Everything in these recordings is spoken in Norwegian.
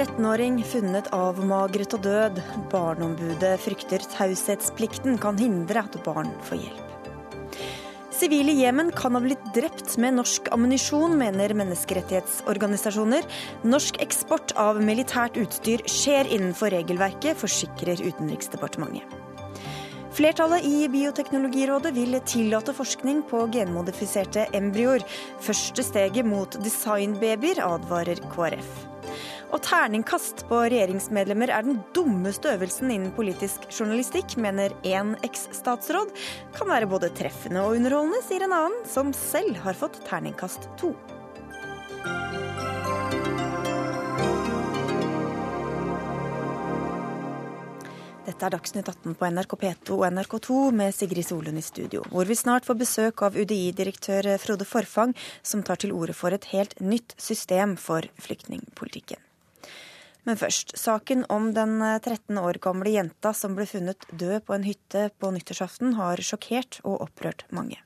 13-åring funnet avmagret og død. Barneombudet frykter taushetsplikten kan hindre at barn får hjelp. Sivile i Jemen kan ha blitt drept med norsk ammunisjon, mener menneskerettighetsorganisasjoner. Norsk eksport av militært utstyr skjer innenfor regelverket, forsikrer Utenriksdepartementet. Flertallet i Bioteknologirådet vil tillate forskning på genmodifiserte embryoer. Første steget mot designbabyer, advarer KrF. Og terningkast på regjeringsmedlemmer er den dummeste øvelsen innen politisk journalistikk, mener én eks-statsråd. Kan være både treffende og underholdende, sier en annen, som selv har fått terningkast to. Dette er Dagsnytt 18 på NRK P2 og NRK2 med Sigrid Solund i studio, hvor vi snart får besøk av UDI-direktør Frode Forfang, som tar til orde for et helt nytt system for flyktningpolitikken. Men først, saken om den 13 år gamle jenta som ble funnet død på en hytte på nyttårsaften, har sjokkert og opprørt mange.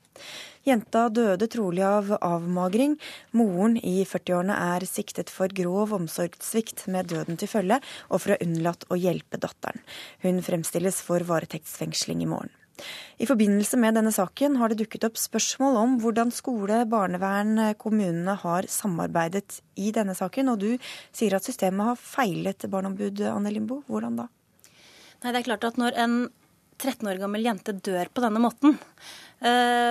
Jenta døde trolig av avmagring. Moren i 40-årene er siktet for grov omsorgssvikt med døden til følge, og for å ha unnlatt å hjelpe datteren. Hun fremstilles for varetektsfengsling i morgen. I forbindelse med denne saken har det dukket opp spørsmål om hvordan skole, barnevern, kommunene har samarbeidet i denne saken. Og du sier at systemet har feilet, barneombud Anne Limbo. Hvordan da? Nei, det er klart at når en 13 år gammel jente dør på denne måten,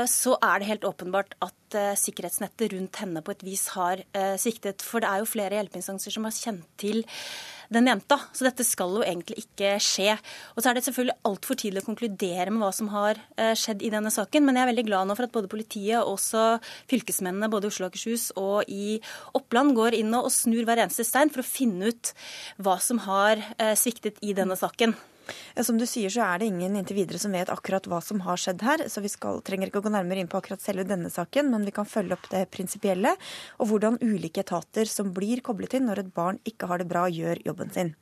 så er det helt åpenbart at eh, sikkerhetsnettet rundt henne på et vis har eh, sviktet. For det er jo flere hjelpeinstanser som har kjent til den jenta. Så dette skal jo egentlig ikke skje. Og så er det selvfølgelig altfor tidlig å konkludere med hva som har skjedd i denne saken. Men jeg er veldig glad nå for at både politiet og også fylkesmennene både i Oslo og Akershus og i Oppland går inn og snur hver eneste stein for å finne ut hva som har sviktet i denne saken. Som du sier, så er det ingen inntil videre som vet akkurat hva som har skjedd her. Så vi skal, trenger ikke å gå nærmere inn på akkurat selve denne saken, men vi kan følge opp det prinsipielle, og hvordan ulike etater som blir koblet inn når et barn ikke har det bra, gjør jobben sin.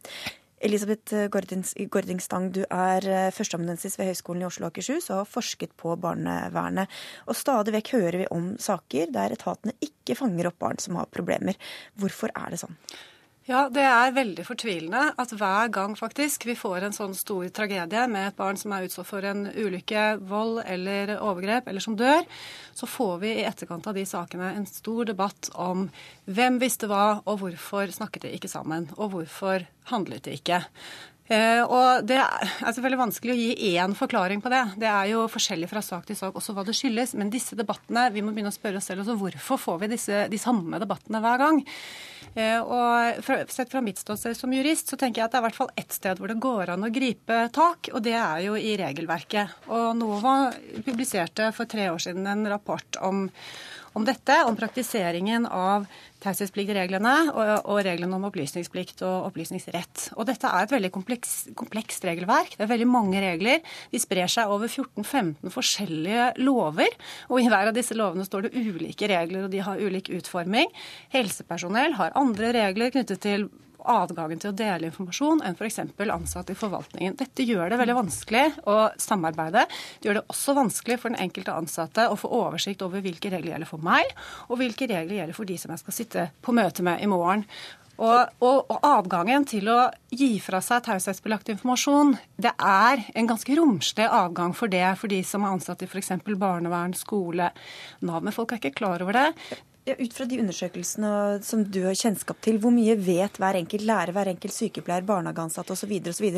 Elisabeth Gordingstang, du er eh, førsteamanuensis ved Høgskolen i Oslo og Akershus og har forsket på barnevernet. Og stadig vekk hører vi om saker der etatene ikke fanger opp barn som har problemer. Hvorfor er det sånn? Ja, det er veldig fortvilende at hver gang faktisk vi får en sånn stor tragedie med et barn som er utsatt for en ulykke, vold eller overgrep, eller som dør, så får vi i etterkant av de sakene en stor debatt om hvem visste hva, og hvorfor snakket de ikke sammen, og hvorfor handlet de ikke. Eh, og Det er selvfølgelig vanskelig å gi én forklaring på det. Det er jo forskjellig fra sak til sak også hva det skyldes. Men disse debattene, vi må begynne å spørre oss selv også hvorfor får vi disse, de samme debattene hver gang. Eh, og Sett fra mitt ståsted som jurist så tenker jeg at det er i hvert fall ett sted hvor det går an å gripe tak, og det er jo i regelverket. Og NOVA publiserte for tre år siden en rapport om om dette, om praktiseringen av taushetspliktreglene og, og reglene om opplysningsplikt og opplysningsrett. Og dette er et veldig kompleks, komplekst regelverk. Det er veldig mange regler. De sprer seg over 14-15 forskjellige lover. Og i hver av disse lovene står det ulike regler, og de har ulik utforming. Helsepersonell har andre regler knyttet til adgangen til å dele informasjon enn f.eks. ansatte i forvaltningen. Dette gjør det veldig vanskelig å samarbeide. Det gjør det også vanskelig for den enkelte ansatte å få oversikt over hvilke regler gjelder for meg, og hvilke regler gjelder for de som jeg skal sitte på møte med i morgen. Og, og, og, adgangen til å gi fra seg taushetsbelagt informasjon, det er en ganske romslig avgang for det for de som er ansatt i f.eks. barnevern, skole, Nav. Men folk er ikke klar over det. Ja, ut fra de undersøkelsene som du har kjennskap til, hvor mye vet hver enkelt lærer, hver enkelt sykepleier, barnehageansatt osv.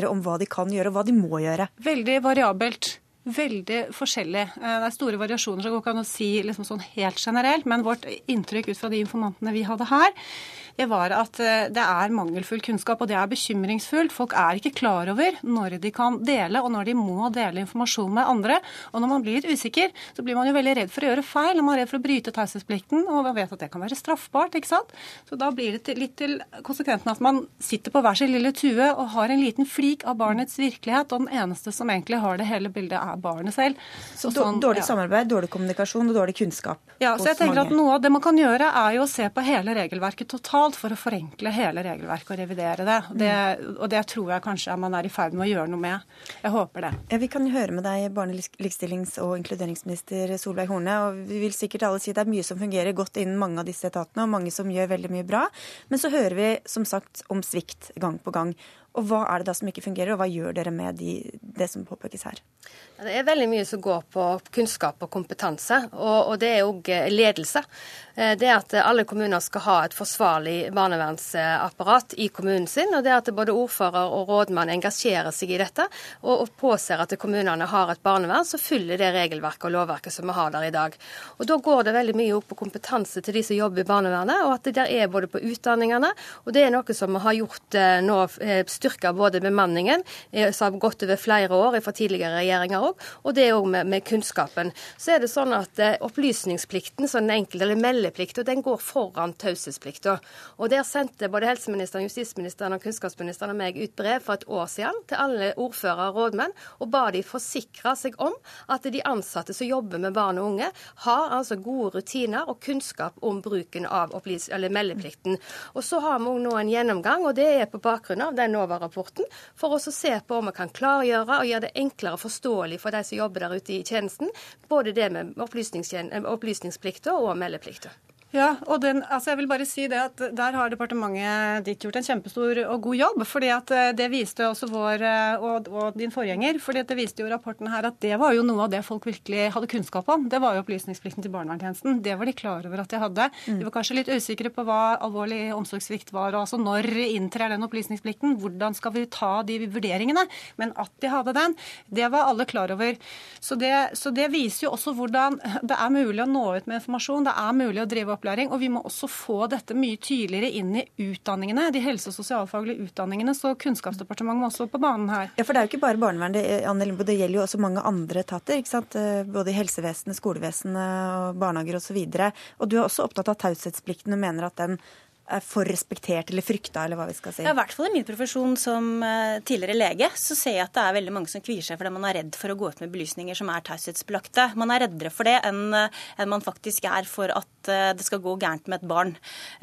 om hva de kan gjøre og hva de må gjøre? Veldig variabelt. Veldig forskjellig. Eh, det er store variasjoner, så det går ikke an å si liksom sånn helt generelt. Men vårt inntrykk ut fra de informantene vi hadde her, var at eh, det er mangelfull kunnskap, og det er bekymringsfullt. Folk er ikke klar over når de kan dele, og når de må dele informasjon med andre. Og når man blir litt usikker, så blir man jo veldig redd for å gjøre feil. og man er redd for å bryte taushetsplikten, og man vet at det kan være straffbart. ikke sant? Så da blir det litt til konsekventen at man sitter på hver sin lille tue og har en liten flik av barnets virkelighet, og den eneste som egentlig har det hele bildet, er barnet selv. Så sånn, dårlig samarbeid, dårlig kommunikasjon og dårlig kunnskap. Ja, så jeg tenker mange. at Noe av det man kan gjøre, er jo å se på hele regelverket totalt sentralt for å forenkle hele regelverket og revidere det. det. Og det tror jeg kanskje man er i ferd med å gjøre noe med. Jeg håper det. Ja, vi kan høre med deg, barne-, likestillings- og inkluderingsminister Solveig Horne. og Vi vil sikkert alle si det er mye som fungerer godt innen mange av disse etatene, og mange som gjør veldig mye bra. Men så hører vi som sagt om svikt gang på gang. Og hva er det da som ikke fungerer, og hva gjør dere med de, det som påpekes her? Det er veldig mye som går på kunnskap og kompetanse, og, og det er òg ledelse. Eh, er at alle kommuner skal ha et forsvarlig barnevernsapparat i kommunen sin, og det er at både ordfører og rådmann engasjerer seg i dette og, påser at kommunene har et barnevern som fyller det regelverket og lovverket som vi har der i dag. Og Da går det veldig mye opp på kompetanse til de som jobber i barnevernet, og at det der er både på utdanningene, og det er noe som vi har gjort nå styrka både bemanningen, eh, som har gått over flere år fra tidligere regjeringer òg, og det òg med, med, kunnskapen. Så er det sånn at eh, opplysningsplikten, sånn enkelte eller meldeplikta, den går foran taushetsplikta. Og der sendte både helseministeren, justisministeren og kunnskapsministeren og meg ut brev for et år siden til alle ordførere og rådmenn og ba de forsikre seg om at de ansatte som jobber med barn og unge, har altså gode rutiner og kunnskap om bruken av meldeplikten. Og så har vi nå en gjennomgang, og det er på bakgrunn av den NOVA-rapporten, for å se på om vi kan klargjøre og gjøre det enklere forståelig for de som jobber der ute i tjenesten, både det med opplysningsplikter og meldeplikter. Ja, og den, altså jeg vil bare si det at Der har departementet ditt gjort en kjempestor og god jobb. fordi at eh, Det viste også vår eh, og, og din forgjenger. fordi at det viste jo rapporten her at det var jo noe av det folk virkelig hadde kunnskap om. Det var jo opplysningsplikten til barnevernstjenesten. Det var de klar over at de hadde. Mm. De var kanskje litt usikre på hva alvorlig omsorgssvikt var. og altså Når inntrer den opplysningsplikten? Hvordan skal vi ta de vurderingene? Men at de hadde den, det var alle klar over. Så det, så det viser jo også hvordan det er mulig å nå ut med informasjon. Det er mulig å drive opp opplæring. Og vi må også få dette mye tydeligere inn i utdanningene, de helse- og sosialfaglige utdanningene. Så Kunnskapsdepartementet må også på banen her. Ja, for det er jo ikke bare barnevern, det, gjelder jo også mange andre etater. ikke sant? Eh, både i helsevesenet, skolevesenet barnehager osv. Og, så og du er også opptatt av taushetsplikten og mener at den er for respektert eller frykta, eller hva vi skal si? Ja, I hvert fall i min profesjon som uh, tidligere lege, så ser jeg at det er veldig mange som kvier seg fordi man er redd for å gå ut med belysninger som er taushetsbelagte. Man er reddere for det enn, uh, man faktisk er for at uh, det skal gå gærent med et barn,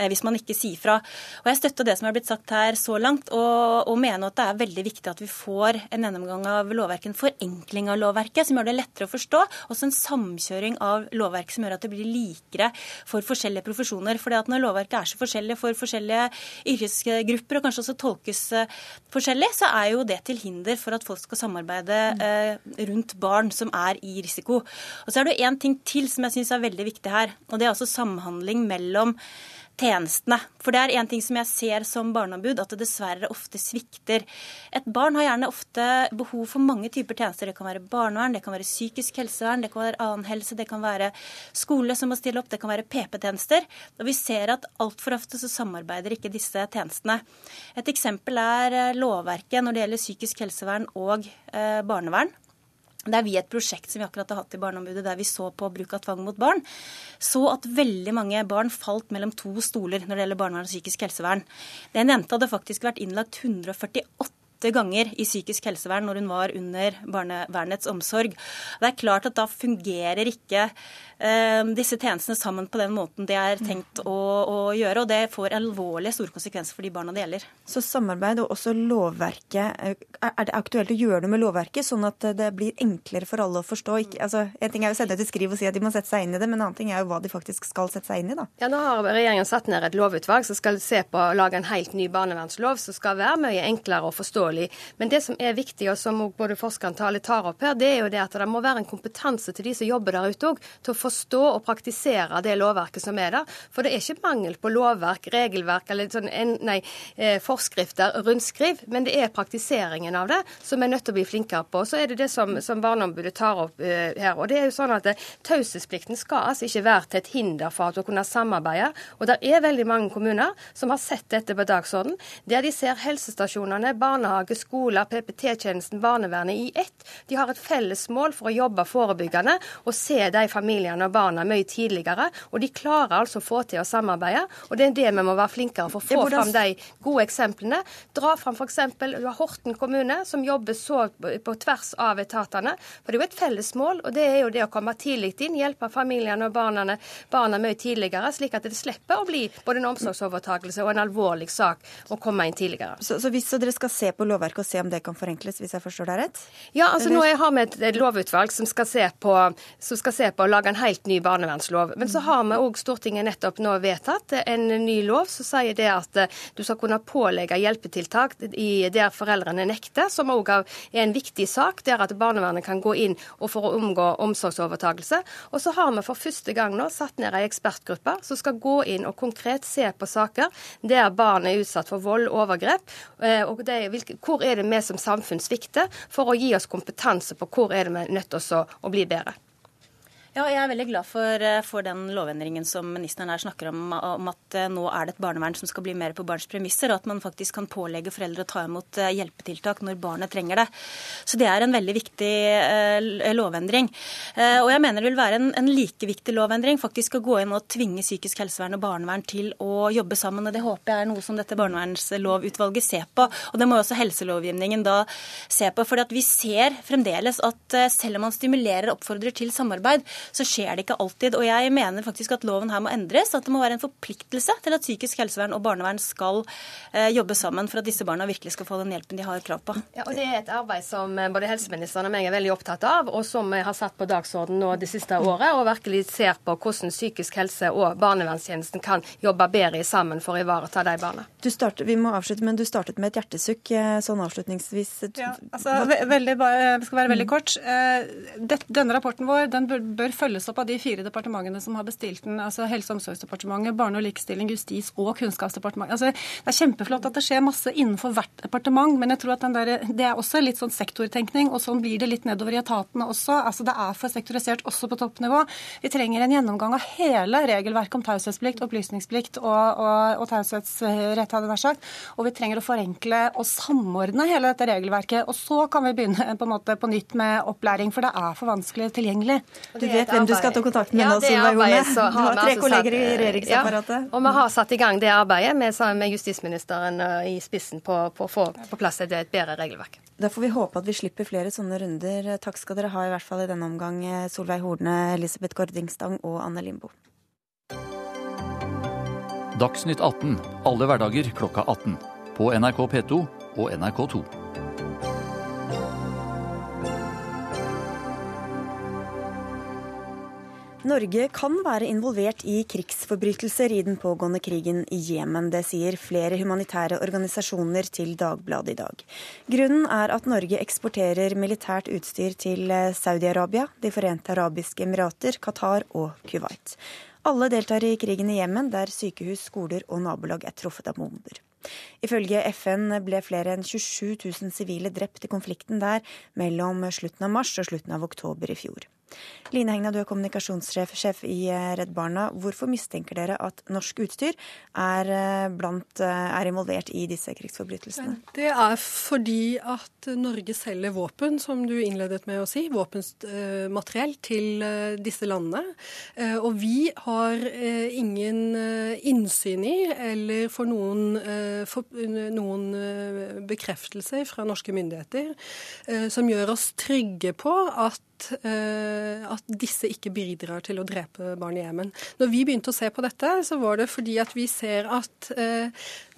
hvis man ikke sier fra. Og Jeg støtter det som er blitt sagt her så langt, og, og mener at det er veldig viktig at vi får en gjennomgang av lovverket, en forenkling av lovverket som gjør det lettere å forstå, også en samkjøring av lovverket som gjør at det blir likere for forskjellige profesjoner. Fordi at når lovverket er så forskjellig forskjellig for forskjellige yrkesgrupper, og kanskje også tolkes eh, forskjellig, så er jo det til hinder for at folk skal samarbeide eh, rundt barn som er i risiko. Og så er det én ting til som jeg syns er veldig viktig her, og det er altså samhandling mellom tjenestene. For det er en ting som jeg ser som barneombud, at det dessverre ofte svikter. Et barn har gjerne ofte behov for mange typer tjenester. Det kan være barnevern, det kan være psykisk helsevern, det kan være annen helse, det kan være skole som må stille opp, det kan være PP-tjenester. Og vi ser at altfor ofte så samarbeider ikke disse tjenestene. Et eksempel er lovverket når det gjelder psykisk helsevern og eh, barnevern. Det er vi et prosjekt som vi akkurat har hatt i Barneombudet, der vi så på bruk av tvang mot barn, så at veldig mange barn falt mellom to stoler når det gjelder barnevern og psykisk helsevern. Den jenta hadde faktisk vært innlagt 148 ganger i psykisk helsevern når hun var under barnevernets omsorg. Det er klart at da fungerer ikke disse tjenestene sammen på den måten det er tenkt å, å, gjøre. Og det får alvorlige store konsekvenser for de barna det gjelder. Så samarbeid og også lovverket. Eh, er det aktuelt å gjøre noe med lovverket, sånn at det blir enklere for alle å forstå? Ikke, altså, en ting er å sende ut et skriv og si at de må sette seg inn i det, men en annen ting er jo hva de faktisk skal sette seg inn i. da. Ja, Nå har regjeringen satt ned et lovutvalg som skal se på å lage en helt ny barnevernslov som skal være mye enklere og forståelig. Men det som er viktig, og som både forskeren tar opp her, det er jo det at det må være en kompetanse til de som jobber der ute òg, til å forstå forstå og praktisere det lovverket som er der. For det er ikke mangel på lovverk, regelverk eller sånn, nei, eh, forskrifter, rundskriv, men det er praktiseringen av det som er nødt til å bli flinkere på. Så er det det som, som Barneombudet tar opp uh, her. Og det er jo sånn at Taushetsplikten skal altså ikke være til et hinder for at å kunne samarbeide. Og det er veldig mange kommuner som har sett dette på dagsorden, der de ser helsestasjonene, barnehage skoler, PPT-tjenesten, barnevernet i ett. De har et felles mål for å jobbe forebyggende og se de familiene og barna mye tidligere. Og de klarer altså å få til å samarbeide. Og det er det vi må være flinkere for å få fram de gode eksemplene. Dra fram f.eks. Horten kommune, som jobber så på tvers av etatene. For det er jo et felles mål, og det er jo det å komme tidlig inn, hjelpe familiene og barna, barna mye tidligere, slik at det slipper å bli både en omsorgsovertakelse og en alvorlig sak å komme inn tidligere. Så, så hvis så dere skal se på lovverket og se om det kan forenkles, hvis jeg forstår deg rett? Ja, altså nå har vi et lovutvalg som skal se på, som skal se på å lage en helt ny barnevernslov. Men så har vi òg Stortinget nettopp nå vedtatt en ny lov som sier det at eh, du skal kunne pålegge hjelpetiltak i der foreldrene nekter, som òg er en viktig sak, der at barnevernet kan gå inn for å omgå omsorgsovertakelse. Og så har vi for første gang nå satt ned ei ekspertgruppe som skal gå inn og konkret se på saker der barn er utsatt for vold og overgrep. Eh, og det, hvor er det vi som samfunn svikter, for å gi oss kompetanse på hvor er det vi er nødt til å bli bedre. Ja, jeg er veldig glad for, eh, for, den lovendringen som ministeren her snakker om, om at eh, nå er det et barnevern som skal bli mer på barns premisser, og at man faktisk kan pålegge foreldre å ta imot eh, hjelpetiltak når barnet trenger det. Så det er en veldig viktig lovendring. Og jeg mener det vil være en, en, like viktig lovendring faktisk å gå inn og tvinge psykisk helsevern og barnevern til å jobbe sammen. og Det håper jeg er noe som dette barnevernslovutvalget ser på. Og det må også helselovgivningen da se på. For vi ser fremdeles at selv om man stimulerer og oppfordrer til samarbeid, så skjer det ikke alltid. Og jeg mener faktisk at loven her må endres. At det må være en forpliktelse til at psykisk helsevern og barnevern skal eh, jobbe sammen for at disse barna virkelig skal få den hjelpen de har krav på. Ja, og Det er et arbeid som eh, både helseministeren og meg er veldig opptatt av, og som vi har satt på dagsorden nå det siste året, og virkelig ser på hvordan psykisk helse og barnevernstjenesten kan jobbe bedre sammen for å ivareta de barna. Du startet, vi må avslutte, men du startet med et hjertesukk eh, sånn avslutningsvis. Ja, altså, veldig, skal være veldig kort. Denne rapporten vår den bør bør følges opp av de fire departementene som har bestilt den. altså Helse- og omsorgsdepartementet, Barne- og likestilling, Justis- og Kunnskapsdepartementet. Altså, det er kjempeflott at det skjer masse innenfor hvert departement, men jeg tror at der, det er også litt sånn sektortenkning, og sånn blir det litt nedover i etatene også. Altså, Det er for sektorisert også på toppnivå. Vi trenger en gjennomgang av hele regelverket om taushetsplikt, opplysningsplikt og, og, og taushetsrett, hadde jeg sagt. Og vi trenger å forenkle og samordne hele dette regelverket. Og så kan vi begynne på, en måte, på nytt med opplæring, for det er for vanskelig tilgjengelig. Det vet vet hvem du skal ta kontakt med ja, nå, Solveig Horne. Du har tre altså kolleger i regjeringsapparatet. Ja, og vi har satt i gang det arbeidet med, med justisministeren eh, i spissen på, på å få på plass et, et bedre regelverk. Da får vi håpe at vi slipper flere sånne runder. Takk skal dere ha i hvert fall i denne omgang, eh, Solveig Horne, Elisabeth Gordingstang og Anne Limbo. Dagsnytt 18 alle hverdager klokka 18. På NRK P2 og NRK2. Norge kan være involvert i krigsforbrytelser i den pågående krigen i Jemen. Det sier flere humanitære organisasjoner til Dagbladet i dag. Grunnen er at Norge eksporterer militært utstyr til Saudi-Arabia, De forente arabiske emirater, Qatar og Kuwait. Alle deltar i krigen i Jemen, der sykehus, skoler og nabolag er truffet av bomber. Ifølge FN ble flere enn 27 000 sivile drept i konflikten der mellom slutten av mars og slutten av oktober i fjor. Line Hegna, du er kommunikasjonssjef i eh, Redd Barna. Hvorfor mistenker dere at norsk utstyr er, eh, blant, eh, er, involvert i disse krigsforbrytelsene? Det er fordi at Norge selger våpen, som du innledet med å si, våpenmateriell til disse landene. Og vi har ingen innsyn i, eller får noen, noen bekreftelser fra norske myndigheter som gjør oss trygge på at Eh, at, disse ikke bidrar til å drepe barn i Jemen. Når vi begynte å se på dette, så var det fordi at vi ser at eh,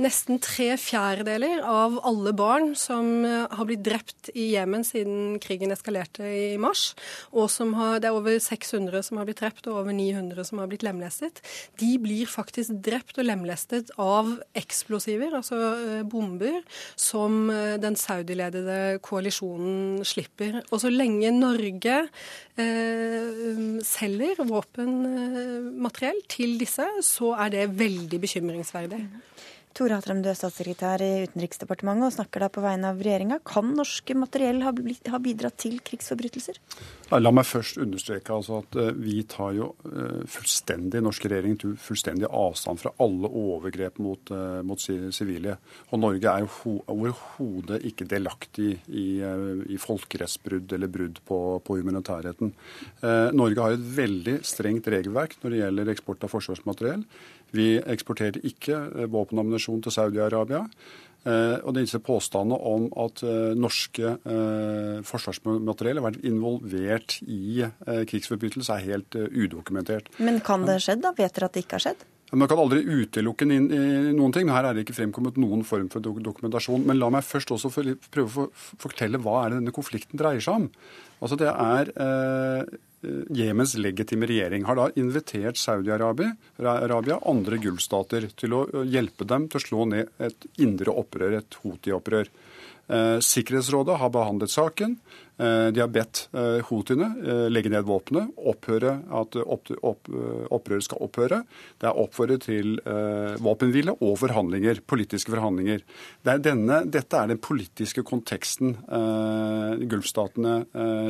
nesten tre fjerdedeler av alle barn som eh, har blitt drept i Jemen siden krigen eskalerte i mars, og som har, det er over 600 som har blitt drept og over 900 som har blitt lemlestet, de blir faktisk drept og lemlestet av eksplosiver, altså bomber, som den saudiledede koalisjonen slipper. Og så lenge Norge eh, selger våpenmateriell til disse, så er det veldig bekymringsverdig. Tore Hatrem, du er statssekretær i Utenriksdepartementet og snakker da på vegne av regjeringa. Kan norske materiell ha, bidratt til krigsforbrytelser? La meg først understreke altså at eh, vi tar jo eh, fullstendig, norske regjering til fullstendig avstand fra alle overgrep mot, eh, mot sivile. Og Norge er jo overhodet ikke delaktig i, i folkerettsbrudd eller brudd på, på humanitærretten. Norge har et veldig strengt regelverk når det gjelder eksport av forsvarsmateriell. Vi eksporterer ikke våpen og ammunisjon til Saudi-Arabia. Eh, og disse påstandene om at eh, norske eh, forsvarsmateriell har vært involvert i krigsforbrytelser, er helt udokumentert. Men kan det ha skjedd, da? Vet dere at det ikke har skjedd? Man kan aldri utelukke noen ting, men her er det ikke fremkommet noen form for dokumentasjon. Men la meg først også prøve å fortelle hva er det denne konflikten dreier seg om. Altså Det er Jemens legitime regjering har da invitert Saudi-Arabia andre gulfstater til å hjelpe dem til å slå ned et indre opprør, et Houthi-opprør. Eh, Sikkerhetsrådet har behandlet saken. Eh, de har bedt eh, houthiene eh, legge ned våpenet, opphøre, at opp, opp, opprøret skal opphøre. Det er oppfordret til våpenhvile og forhandlinger, politiske forhandlinger. Det er denne, dette er den politiske konteksten Gulfstatene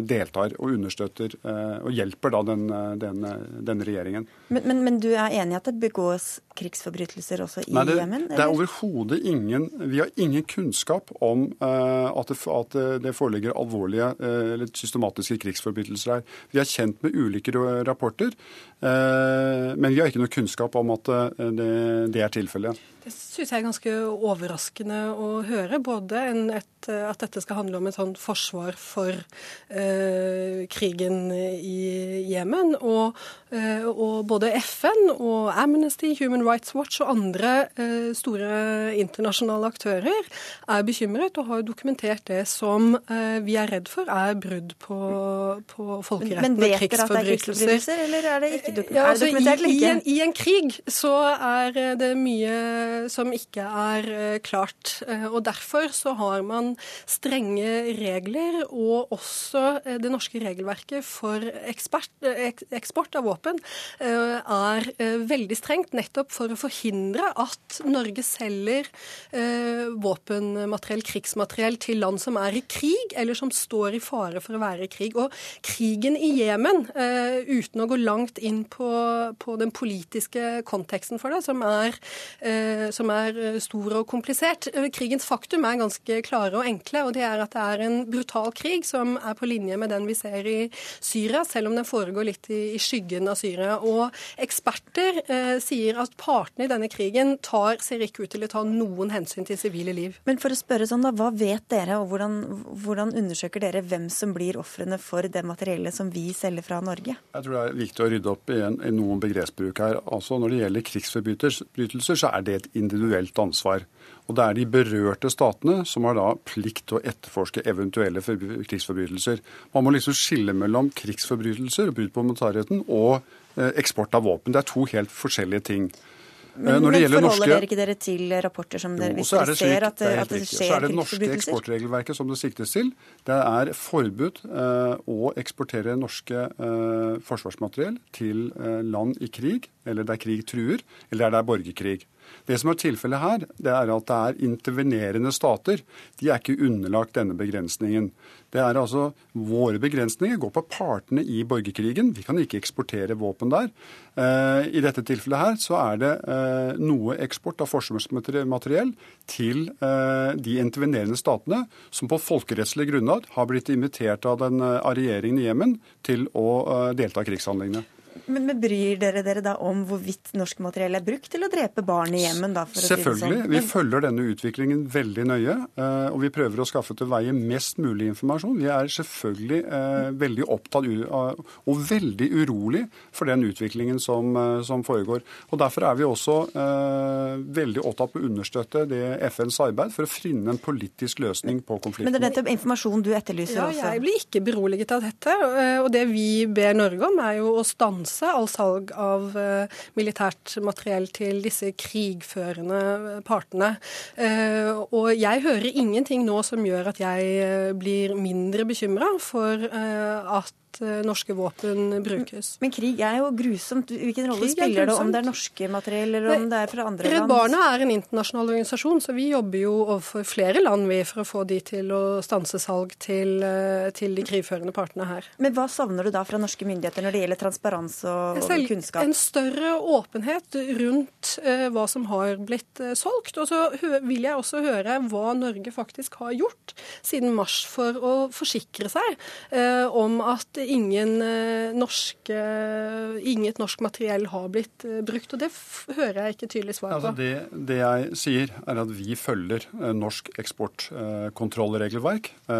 deltar og understøtter og hjelper da den, den, denne regjeringen. Men, men, men, du er enig i at det begås krigsforbrytelser også i Nei, det, Jemen? Det er overhodet ingen Vi har ingen kunnskap om at det, at det foreligger alvorlige eller systematiske krigsforbrytelser er. Vi er kjent med ulike rapporter, eh, men vi har ikke noe kunnskap om at eh, det er tilfellet. Det syns jeg er ganske overraskende å høre. Både et, at dette skal handle om et sånt forsvar for eh, krigen i Jemen, og, eh, og, både FN og Amnesty, Human Rights Watch og andre eh, store internasjonale aktører er bekymret og har dokumentert det som eh, vi er redd for er brudd på, på folkeretten og krigsforbrytelser. Men vet dere at det er krigsforbrytelser, eller er det ikke dokumentert? Ja, altså, i, i, en, I en krig så er det mye som ikke er eh, klart. Eh, og Derfor så har man strenge regler, og også eh, det norske regelverket for ekspert, eksport av våpen er veldig strengt, nettopp for å forhindre at Norge selger våpenmateriell, krigsmateriell, til land som er i krig, eller som står i fare for å være i krig. Og krigen i Jemen, uten å gå langt inn på, på den politiske konteksten for det, som er, som er eh, stor og komplisert. Eh, krigens faktum er ganske klare og enkle, og det er at det er en brutal krig som er på linje med den vi ser i Syria, selv om den foregår litt i, i skyggen av Syria. Og eksperter eh, sier at partene i denne krigen tar, ser ikke ut til å ta noen hensyn til sivile liv. Men for å spørre sånn da, hva vet dere, og hvordan, hvordan undersøker dere hvem som blir ofrene for det materiellet som vi selger fra Norge? Jeg tror det er viktig å rydde opp i, en, i noen begrepsbruk her. Altså Når det gjelder krigsforbrytelser, så er det et individuelt ansvar. Og Det er de berørte statene som har da plikt til å etterforske eventuelle krigsforbrytelser. Man må liksom skille mellom krigsforbrytelser og brudd på humanitærretten og eh, eksport av våpen. Det er to helt forskjellige ting. Men, eh, men forholder norske... dere ikke dere til rapporter som dere, hvis dere ser at, det, at det skjer krigsforbrytelser? Så er det norske eksportregelverket som det siktes til. Det er forbud eh, å eksportere norske eh, forsvarsmateriell til eh, land i krig, eller der krig truer, eller der det er borgerkrig. Det som er tilfellet her, det er at det er intervenerende stater. De er ikke underlagt denne begrensningen. Det er altså Våre begrensninger går på partene i borgerkrigen. Vi kan ikke eksportere våpen der. Eh, I dette tilfellet her så er det eh, noe eksport av forsvarsmateriell til eh, de intervenerende statene som på folkerettslig grunnlag har blitt invitert av, den, av regjeringen i Jemen til å delta i krigshandlingene. Men, men, Bryr dere dere da om hvorvidt norsk materiell er brukt til å drepe barn i Jemen? da, for Selvfølgelig. Si sånn? Vi følger denne utviklingen veldig nøye. Eh, og vi prøver å skaffe til veie mest mulig informasjon. Vi er selvfølgelig eh, veldig opptatt og veldig urolig for den utviklingen som, eh, som foregår. Og Derfor er vi også eh, veldig opptatt på å understøtte det FNs arbeid for å finne en politisk løsning på konflikten. Men det er nettopp informasjon du etterlyser ja, også? Jeg blir ikke beroliget av dette. Og det vi ber Norge om, er jo å stanse stanse all salg av eh, militært materiell til disse krigførende partene. Eh, og jeg hører ingenting nå som gjør at jeg eh, blir mindre bekymra for at at uh, norske våpen brukes. Men krig er jo grusomt. Hvilken rolle spiller det om det er norske materiell, eller om det er fra andre land? Redd Barna er en internasjonal organisasjon, så vi jobber jo overfor flere land vi for å få de til å stanse salg til, uh, til de krigførende partene her. Men hva savner du da fra norske myndigheter når det gjelder transparens og, og kunnskap? En større åpenhet rundt eh, hva som har blitt solgt. Og så vil jeg også høre hva Norge faktisk har gjort siden mars for å forsikre seg eh, om at ingen eh, norske, inget norsk materiell har blitt eh, brukt. Og det hører jeg ikke tydelig svar på. Altså det, det, jeg sier, er at vi følger eh, norsk eksportkontrollregelverk. Eh,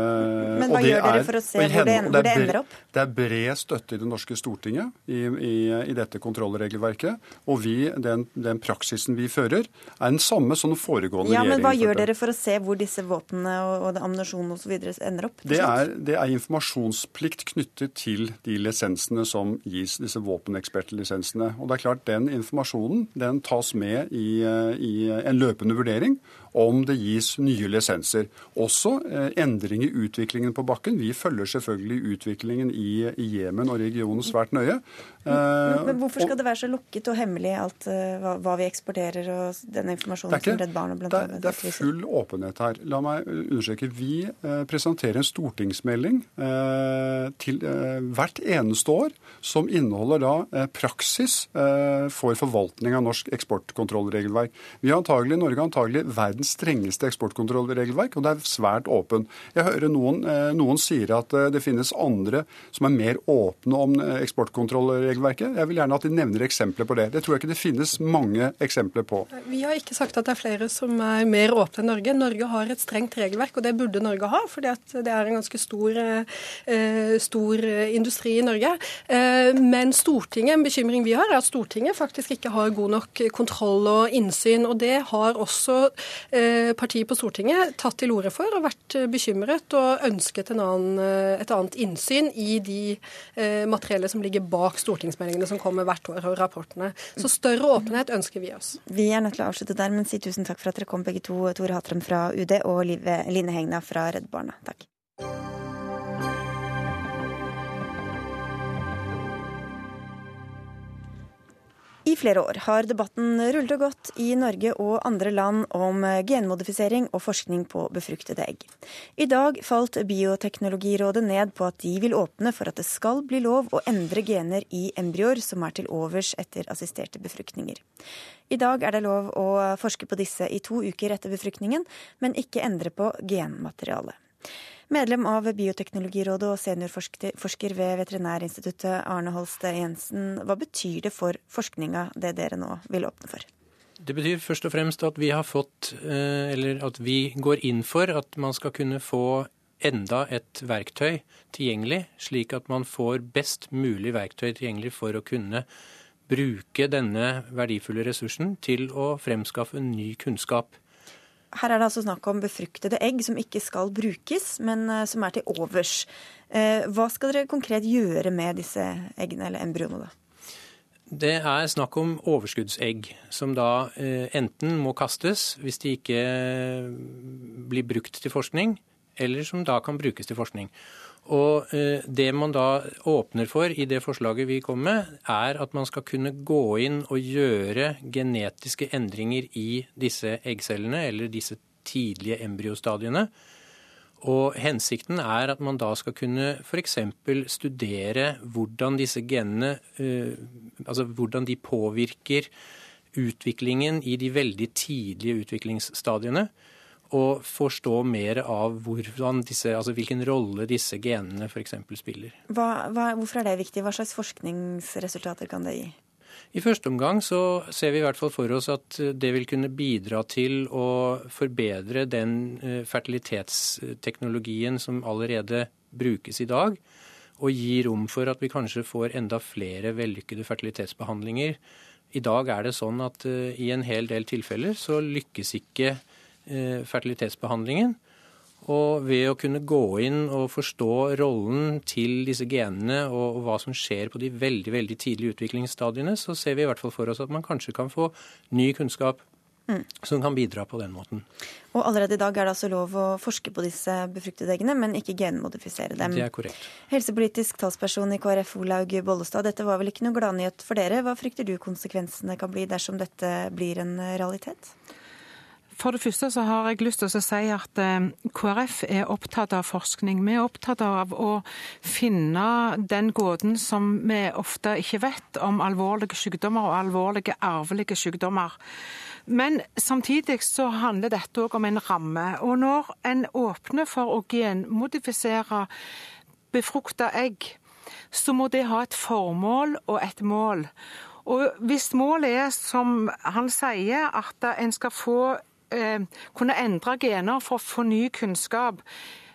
Men hva gjør dere for å se hvor det, hvor det ender opp? Det er bred støtte i det norske Stortinget i, i, i dette kontrollregelverket. Og vi, den, den, praksisen vi fører, er den samme som den foregående ja, regjeringen Men hva gjør dere for å se hvor disse våpnene og, og ammunisjonen osv. ender opp? Det er, det er, informasjonsplikt knyttet til de lisensene som gis, disse våpenekspertlisensene. Og det er klart, Den informasjonen den tas med i, i en løpende vurdering om det gis nye lisenser. Også eh, endring i utviklingen på bakken. Vi følger selvfølgelig utviklingen i Jemen og regionen svært nøye. Men, men, hvorfor skal det være så lukket og hemmelig alt uh, hva, hva, vi eksporterer og den informasjonen ikke, som Redd Barna blant annet Det er full åpenhet her. La meg understreke. Vi presenterer en stortingsmelding til hvert eneste år som inneholder da praksis for forvaltning av norsk eksportkontrollregelverk. Vi har antagelig, Norge har antagelig verdens strengeste eksportkontrollregelverk, og det er svært åpen. Jeg hører noen, noen sier at det finnes andre som er mer åpne om eksportkontrollregelverket. Jeg vil gjerne at de nevner eksempler på det. Det tror jeg ikke det finnes mange eksempler på. Vi har ikke sagt at det er flere som er mer åpne enn Norge. Norge har et strengt regelverk, og det burde Norge ha, fordi det er en ganske stor, eh, stor industri i Norge. Eh, men Stortinget, en bekymring vi har, er at Stortinget faktisk ikke har god nok kontroll og innsyn. og Det har også eh, partier på Stortinget tatt til orde for og vært bekymret og ønsket annen, et annet innsyn i de materielle som ligger bak stortingsmeldingene som kommer hvert år, og rapportene. Så større åpenhet ønsker vi oss. Vi er nødt til å avslutte der, men si tusen takk for at dere kom begge to, Tore Hatrem fra UD og Line Hegna fra Redd Barna. Takk. I flere år har debatten rullet og gått i Norge og andre land om genmodifisering og forskning på befruktede egg. I dag falt Bioteknologirådet ned på at de vil åpne for at det skal bli lov å endre gener i embryoer som er til overs etter assisterte befruktninger. I dag er det lov å forske på disse i to uker etter befruktningen, men ikke endre på genmaterialet. Medlem av Bioteknologirådet og seniorforsker ved Veterinærinstituttet, Arne Holste Jensen. Hva betyr det for forskninga, det dere nå vil åpne for? Det betyr først og fremst at vi har fått, eller at vi går inn for at man skal kunne få enda et verktøy tilgjengelig, slik at man får best mulig verktøy tilgjengelig for å kunne bruke denne verdifulle ressursen til å fremskaffe ny kunnskap. Her er det altså snakk om befruktede egg som ikke skal brukes, men som er til overs. Hva skal dere konkret gjøre med disse eggene eller embryoene, da? Det er snakk om overskuddsegg, som da enten må kastes hvis de ikke blir brukt til forskning, eller som da kan brukes til forskning. Og Det man da åpner for i det forslaget vi kom med, er at man skal kunne gå inn og gjøre genetiske endringer i disse eggcellene, eller disse tidlige embryostadiene. Og Hensikten er at man da skal kunne f.eks. studere hvordan disse genene Altså hvordan de påvirker utviklingen i de veldig tidlige utviklingsstadiene og forstå mer av disse, altså hvilken rolle disse genene f.eks. spiller. Hva, hva, hvorfor er det viktig? Hva slags forskningsresultater kan det gi? I første omgang så ser vi i hvert fall for oss at det vil kunne bidra til å forbedre den fertilitetsteknologien som allerede brukes i dag, og gi rom for at vi kanskje får enda flere vellykkede fertilitetsbehandlinger. I dag er det sånn at i en hel del tilfeller så lykkes ikke fertilitetsbehandlingen. Og ved å kunne gå inn og forstå rollen til disse genene og, hva som skjer på de veldig veldig tidlige utviklingsstadiene, så ser vi i hvert fall for oss at man kanskje kan få ny kunnskap Mm. Som kan bidra på den måten. Og Allerede i dag er det altså lov å forske på disse befruktede eggene, men ikke genmodifisere dem. Det er korrekt. Helsepolitisk talsperson i KrF Olaug Bollestad, dette var vel ikke noe gladnyhet for dere. Hva frykter du konsekvensene kan bli dersom dette blir en realitet? For det første så har jeg lyst til å si at eh, KrF er opptatt av forskning. Vi er opptatt av å finne den gåten som vi ofte ikke vet om alvorlige sykdommer og alvorlige arvelige sykdommer. Men samtidig så handler dette òg om en ramme. Og når en åpner for å genmodifisere befrukta egg, så må det ha et formål og et mål. Og hvis målet er, som han sier, at en skal få kunne endre gener for å få ny kunnskap,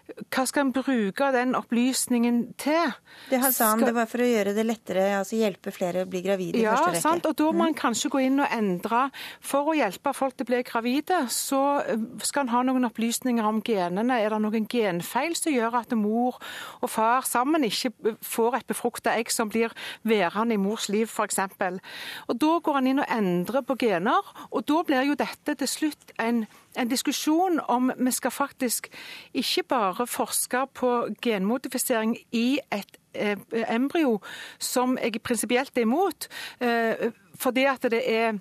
hva skal en bruke den opplysningen til? Det han sa han, det var for å gjøre det lettere, altså hjelpe flere å bli gravide ja, i første rekke. Sant, og da må mm. mm. kanskje gå inn og endre. For å hjelpe folk til å bli gravide, så eh, skal en ha noen opplysninger om genene. Er det noen genfeil som gjør at mor og far sammen ikke får et befrukta egg som blir værende i mors liv, f.eks. Og Da går han inn og endrer på gener, og da blir jo dette til slutt en en diskusjon om vi skal faktisk ikke bare forske på genmodifisering i et eh, embryo, som jeg prinsipielt er imot, eh, fordi at det er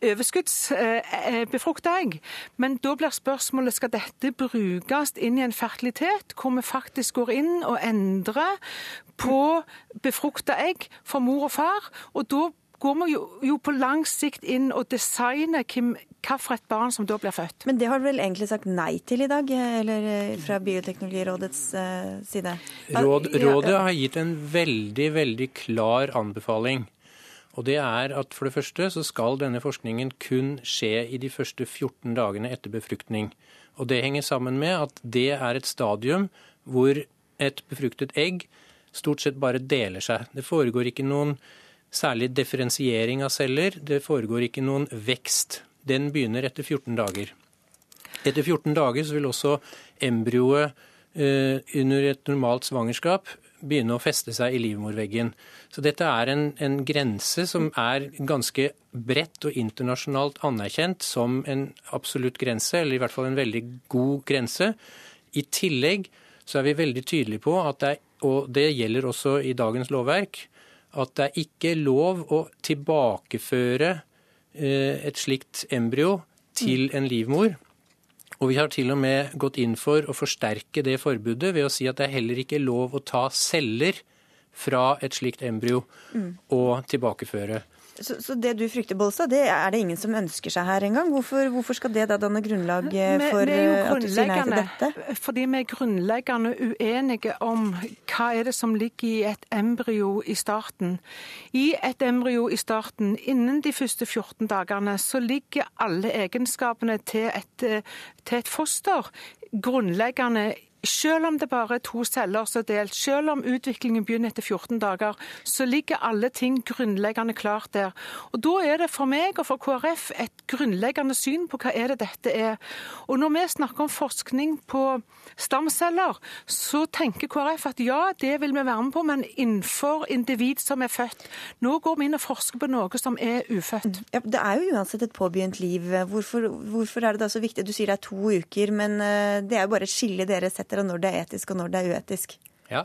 overskuddsbefrukta egg. Men da blir spørsmålet skal dette brukes inn i en fertilitet, hvor vi faktisk går inn og endrer på befrukta egg for mor og far. Og da går vi jo, jo på lang sikt inn og designer hvem, hvilket barn som da blir født. Men det har du vel egentlig sagt nei til i dag, eller eh, fra Bioteknologirådets uh, side? Råd, rådet har gitt en veldig, veldig klar anbefaling. Og det er at for det første så skal denne forskningen kun skje i de første 14 dagene etter befruktning. Og det henger sammen med at det er et stadium hvor et befruktet egg stort sett bare deler seg. Det foregår ikke noen særlig differensiering av celler. Det foregår ikke noen vekst. Den begynner etter 14 dager. Etter 14 dager så vil også embryoet eh, under et normalt svangerskap begynne å feste seg i livmorveggen. Så dette er en, en, grense som er ganske bredt og internasjonalt anerkjent som en absolutt grense, eller i hvert fall en veldig god grense. I tillegg så er vi veldig tydelige på at det er, og det gjelder også i dagens lovverk, at det er ikke lov å tilbakeføre et slikt embryo til en livmor. Og vi har til og med gått inn for å forsterke det forbudet ved å si at det er heller ikke lov å ta celler fra et slikt embryo mm. og tilbakeføre. Så, så, det du frykter, Bolstad, det er det ingen som ønsker seg her engang. Hvorfor, hvorfor skal det da danne grunnlag for eh, at du sier nei til dette? Fordi vi er grunnleggende uenige om hva er det som ligger i et embryo i starten. I et embryo i starten, innen de første 14 dagene, så ligger alle egenskapene til et, eh, til et foster grunnleggende selv om det bare er to celler som er delt, selv om utviklingen begynner etter 14 dager, så ligger alle ting grunnleggende klart der. Og Da er det for meg og for KrF et grunnleggende syn på hva er det dette er. Og Når vi snakker om forskning på stamceller, så tenker KrF at ja, det vil vi være med på, men innenfor individ som er født. Nå går vi inn og forsker på noe som er ufødt. Ja, det er jo uansett et påbegynt liv. Hvorfor, hvorfor er det da så viktig? Du sier det er to uker, men eh, det er jo bare et skille dere setter etter når det er etisk og når det er uetisk. Ja,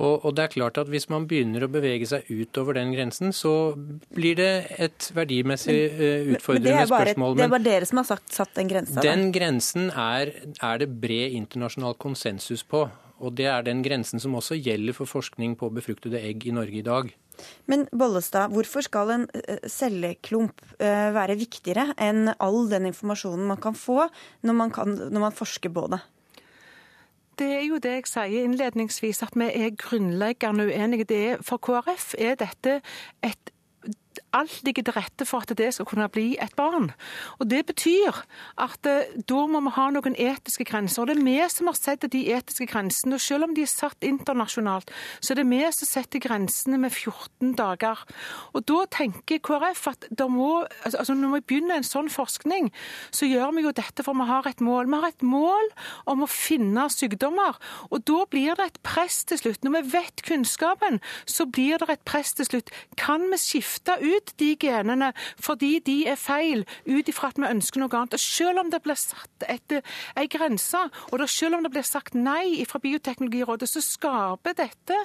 og, og, det er klart at Hvis man begynner å bevege seg utover den grensen, så blir det et verdimessig uh, utfordrende men bare, spørsmål. Men det er bare dere som har sagt, satt den grensa? Den da. grensen er, er, det bred internasjonal konsensus på. Og det er den grensen som også gjelder for forskning på befruktede egg i Norge i dag. Men Bollestad, hvorfor skal en eh, celleklump uh, være viktigere enn all den informasjonen man kan få når man, kan, når man forsker på det? Det er jo det jeg sier innledningsvis, at vi er grunnleggende uenige. for KrF er dette et alt ligger til rette for at det skal kunne bli et barn. Og Det betyr at eh, da må vi ha noen etiske grenser. og Det er vi som har sett de etiske grensene. og Selv om de er satt internasjonalt, så er det vi som setter grensene med 14 dager. Og Da tenker KrF at må, altså når vi begynner en sånn forskning, så gjør vi jo dette for vi har et mål. Vi har et mål om å finne sykdommer. og Da blir det et press til slutt. Når vi vet kunnskapen, så blir det et press til slutt. Kan vi skifte ut de genene fordi de er feil, ut ifra at vi ønsker noe annet. Og selv om det blir satt etter ei grense, og selv om det blir sagt nei fra Bioteknologirådet, så skaper dette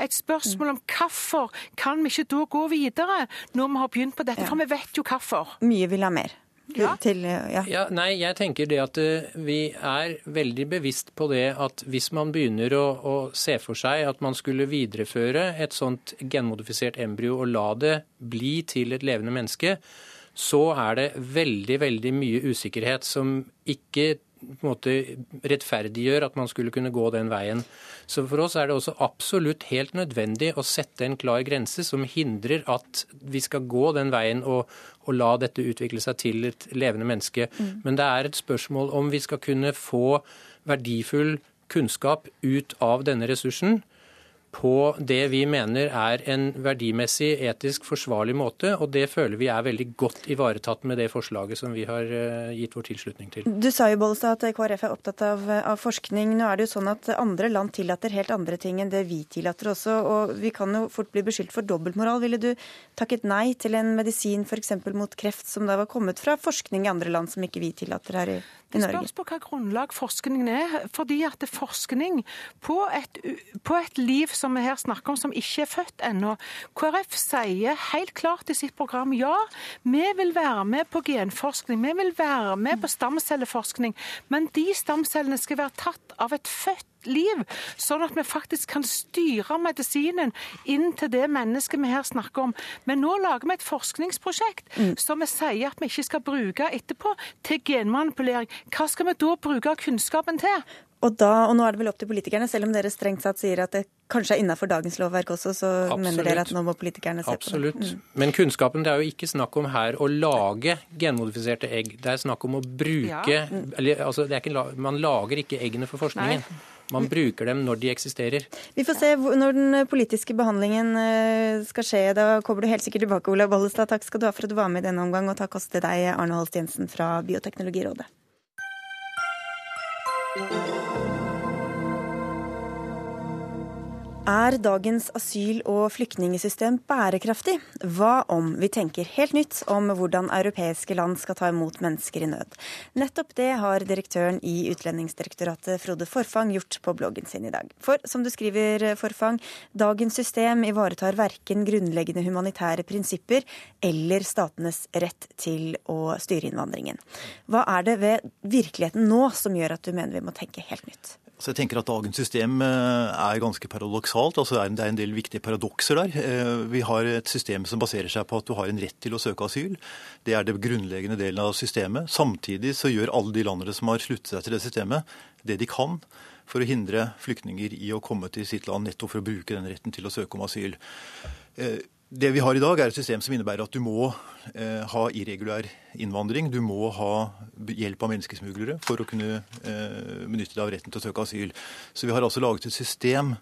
et spørsmål om hvorfor kan vi ikke da gå videre når vi har begynt på dette? For vi vet jo hvorfor. Mye vil ha mer. Ja. Til, ja. Ja, nei, jeg tenker det at uh, vi er veldig bevisst på det at hvis man begynner å, å, se for seg at man skulle videreføre et sånt genmodifisert embryo og la det bli til et levende menneske, så er det veldig, veldig mye usikkerhet som ikke på en måte rettferdiggjør at man skulle kunne gå den veien. Så for oss er det også absolutt helt nødvendig å sette en klar grense som hindrer at vi skal gå den veien og, og la dette utvikle seg til et levende menneske. Mm. Men det er et spørsmål om vi skal kunne få verdifull kunnskap ut av denne ressursen på det vi mener er en verdimessig, etisk forsvarlig måte. Og det føler vi er veldig godt ivaretatt med det forslaget som vi har eh, gitt vår tilslutning til. Du sa jo Bollestad, at KrF er opptatt av, av, forskning. Nå er det jo sånn at andre land tillater helt andre ting enn det vi tillater også. Og vi kan jo fort bli beskyldt for dobbeltmoral. Ville du takket nei til en medisin f.eks. mot kreft som da var kommet fra forskning i andre land som ikke vi tillater her i Norge? Det spørs på hva grunnlag forskningen er. fordi at det forskning på et, på et liv som vi her snakker om, som ikke er født ennå. KrF sier helt klart i sitt program ja, vi vil være med på genforskning, vi vil være med på stamcelleforskning, men de stamcellene skal være tatt av et født liv, sånn at vi faktisk kan styre medisinen inn til det mennesket vi her snakker om. Men nå lager vi et forskningsprosjekt mm. som vi sier at vi ikke skal bruke etterpå til genmanipulering. Hva skal vi da bruke kunnskapen til? Og, da, og nå er det vel opp til politikerne, selv om dere strengt satt sier at det kanskje er innafor dagens lovverk også, så Absolutt. mener dere at nå må politikerne se Absolutt. på det. Mm. Men kunnskapen, det er jo ikke snakk om her å lage genmodifiserte egg. Det er snakk om å bruke ja. mm. eller, altså, ikke, Man lager ikke eggene for forskningen. Nei. Man bruker dem når de eksisterer. Vi får se når den politiske behandlingen eh, skal skje. Da kommer du helt sikkert tilbake, Olav Bollestad. Takk skal du ha for at du var med i denne omgang, og takk også til deg, Arne Holst Jensen fra Bioteknologirådet. Er dagens asyl- og flyktningsystem bærekraftig? Hva om vi tenker helt nytt om hvordan europeiske land skal ta imot mennesker i nød? Nettopp det har direktøren i Utlendingsdirektoratet, Frode Forfang, gjort på bloggen sin i dag. For som du skriver, Forfang, dagens system ivaretar verken grunnleggende humanitære prinsipper eller statenes rett til å styre innvandringen. Hva er det ved virkeligheten nå som gjør at du mener vi må tenke helt nytt? Så jeg tenker at Dagens system eh, er ganske paradoksalt. altså Det er en del viktige paradokser der. Eh, vi har et system som baserer seg på at du har en rett til å søke asyl. Det er det grunnleggende delen av systemet. Samtidig så gjør alle de landene som har sluttet seg til det systemet, det de kan for å hindre flyktninger i å komme til sitt land nettopp for å bruke den retten til å søke om asyl. Det vi har i dag, er et system som innebærer at du må eh, ha irregulær innvandring. Du må ha hjelp av menneskesmuglere for å kunne eh, benytte deg av retten til å søke asyl. Så vi har altså laget et system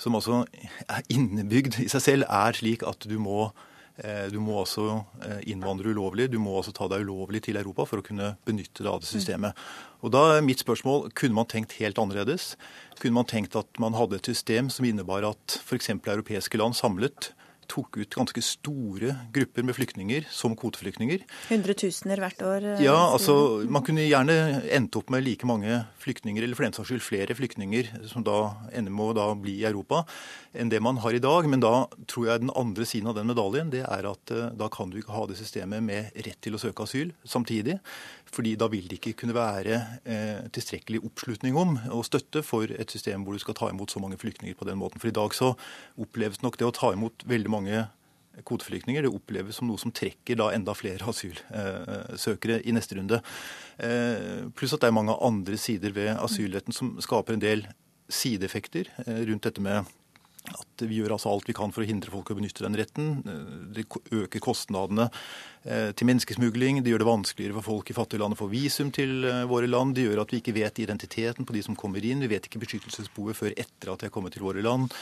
som altså er innebygd i seg selv, er slik at du må, eh, du må eh, innvandre ulovlig. Du må altså ta deg ulovlig til Europa for å kunne benytte deg av det systemet. Og da er mitt spørsmål, Kunne man tenkt helt annerledes? Kunne man tenkt at man hadde et system som innebar at f.eks. europeiske land samlet tok ut ganske store grupper med flyktninger som kvoteflyktninger. Hundretusener hvert år? Eh, ja, altså man kunne gjerne endt opp med like mange flyktninger, eller for den saks skyld flere flyktninger, som da ender med å da bli i Europa, enn det man har i dag. Men da tror jeg den andre siden av den medaljen, det er at uh, da kan du ikke ha det systemet med rett til å søke asyl samtidig. Fordi da vil det ikke kunne være eh, tilstrekkelig oppslutning om og støtte for et system hvor du skal ta imot så mange flyktninger på den måten. For i dag så oppleves nok det å ta imot veldig mange kvoteflyktninger. Det oppleves som noe som trekker da enda flere asylsøkere i neste runde. Eh, pluss at det er mange andre sider ved asylretten som skaper en del sideeffekter eh, rundt dette med at vi gjør altså alt vi kan for å hindre folk å benytte den retten. Eh, det øker kostnadene til menneskesmugling. Det gjør det vanskeligere for folk i fattige land å få visum til våre land. Det gjør at vi ikke vet identiteten på de som kommer inn. Vi vet ikke beskyttelsesbehovet før etter at de har kommet til våre land.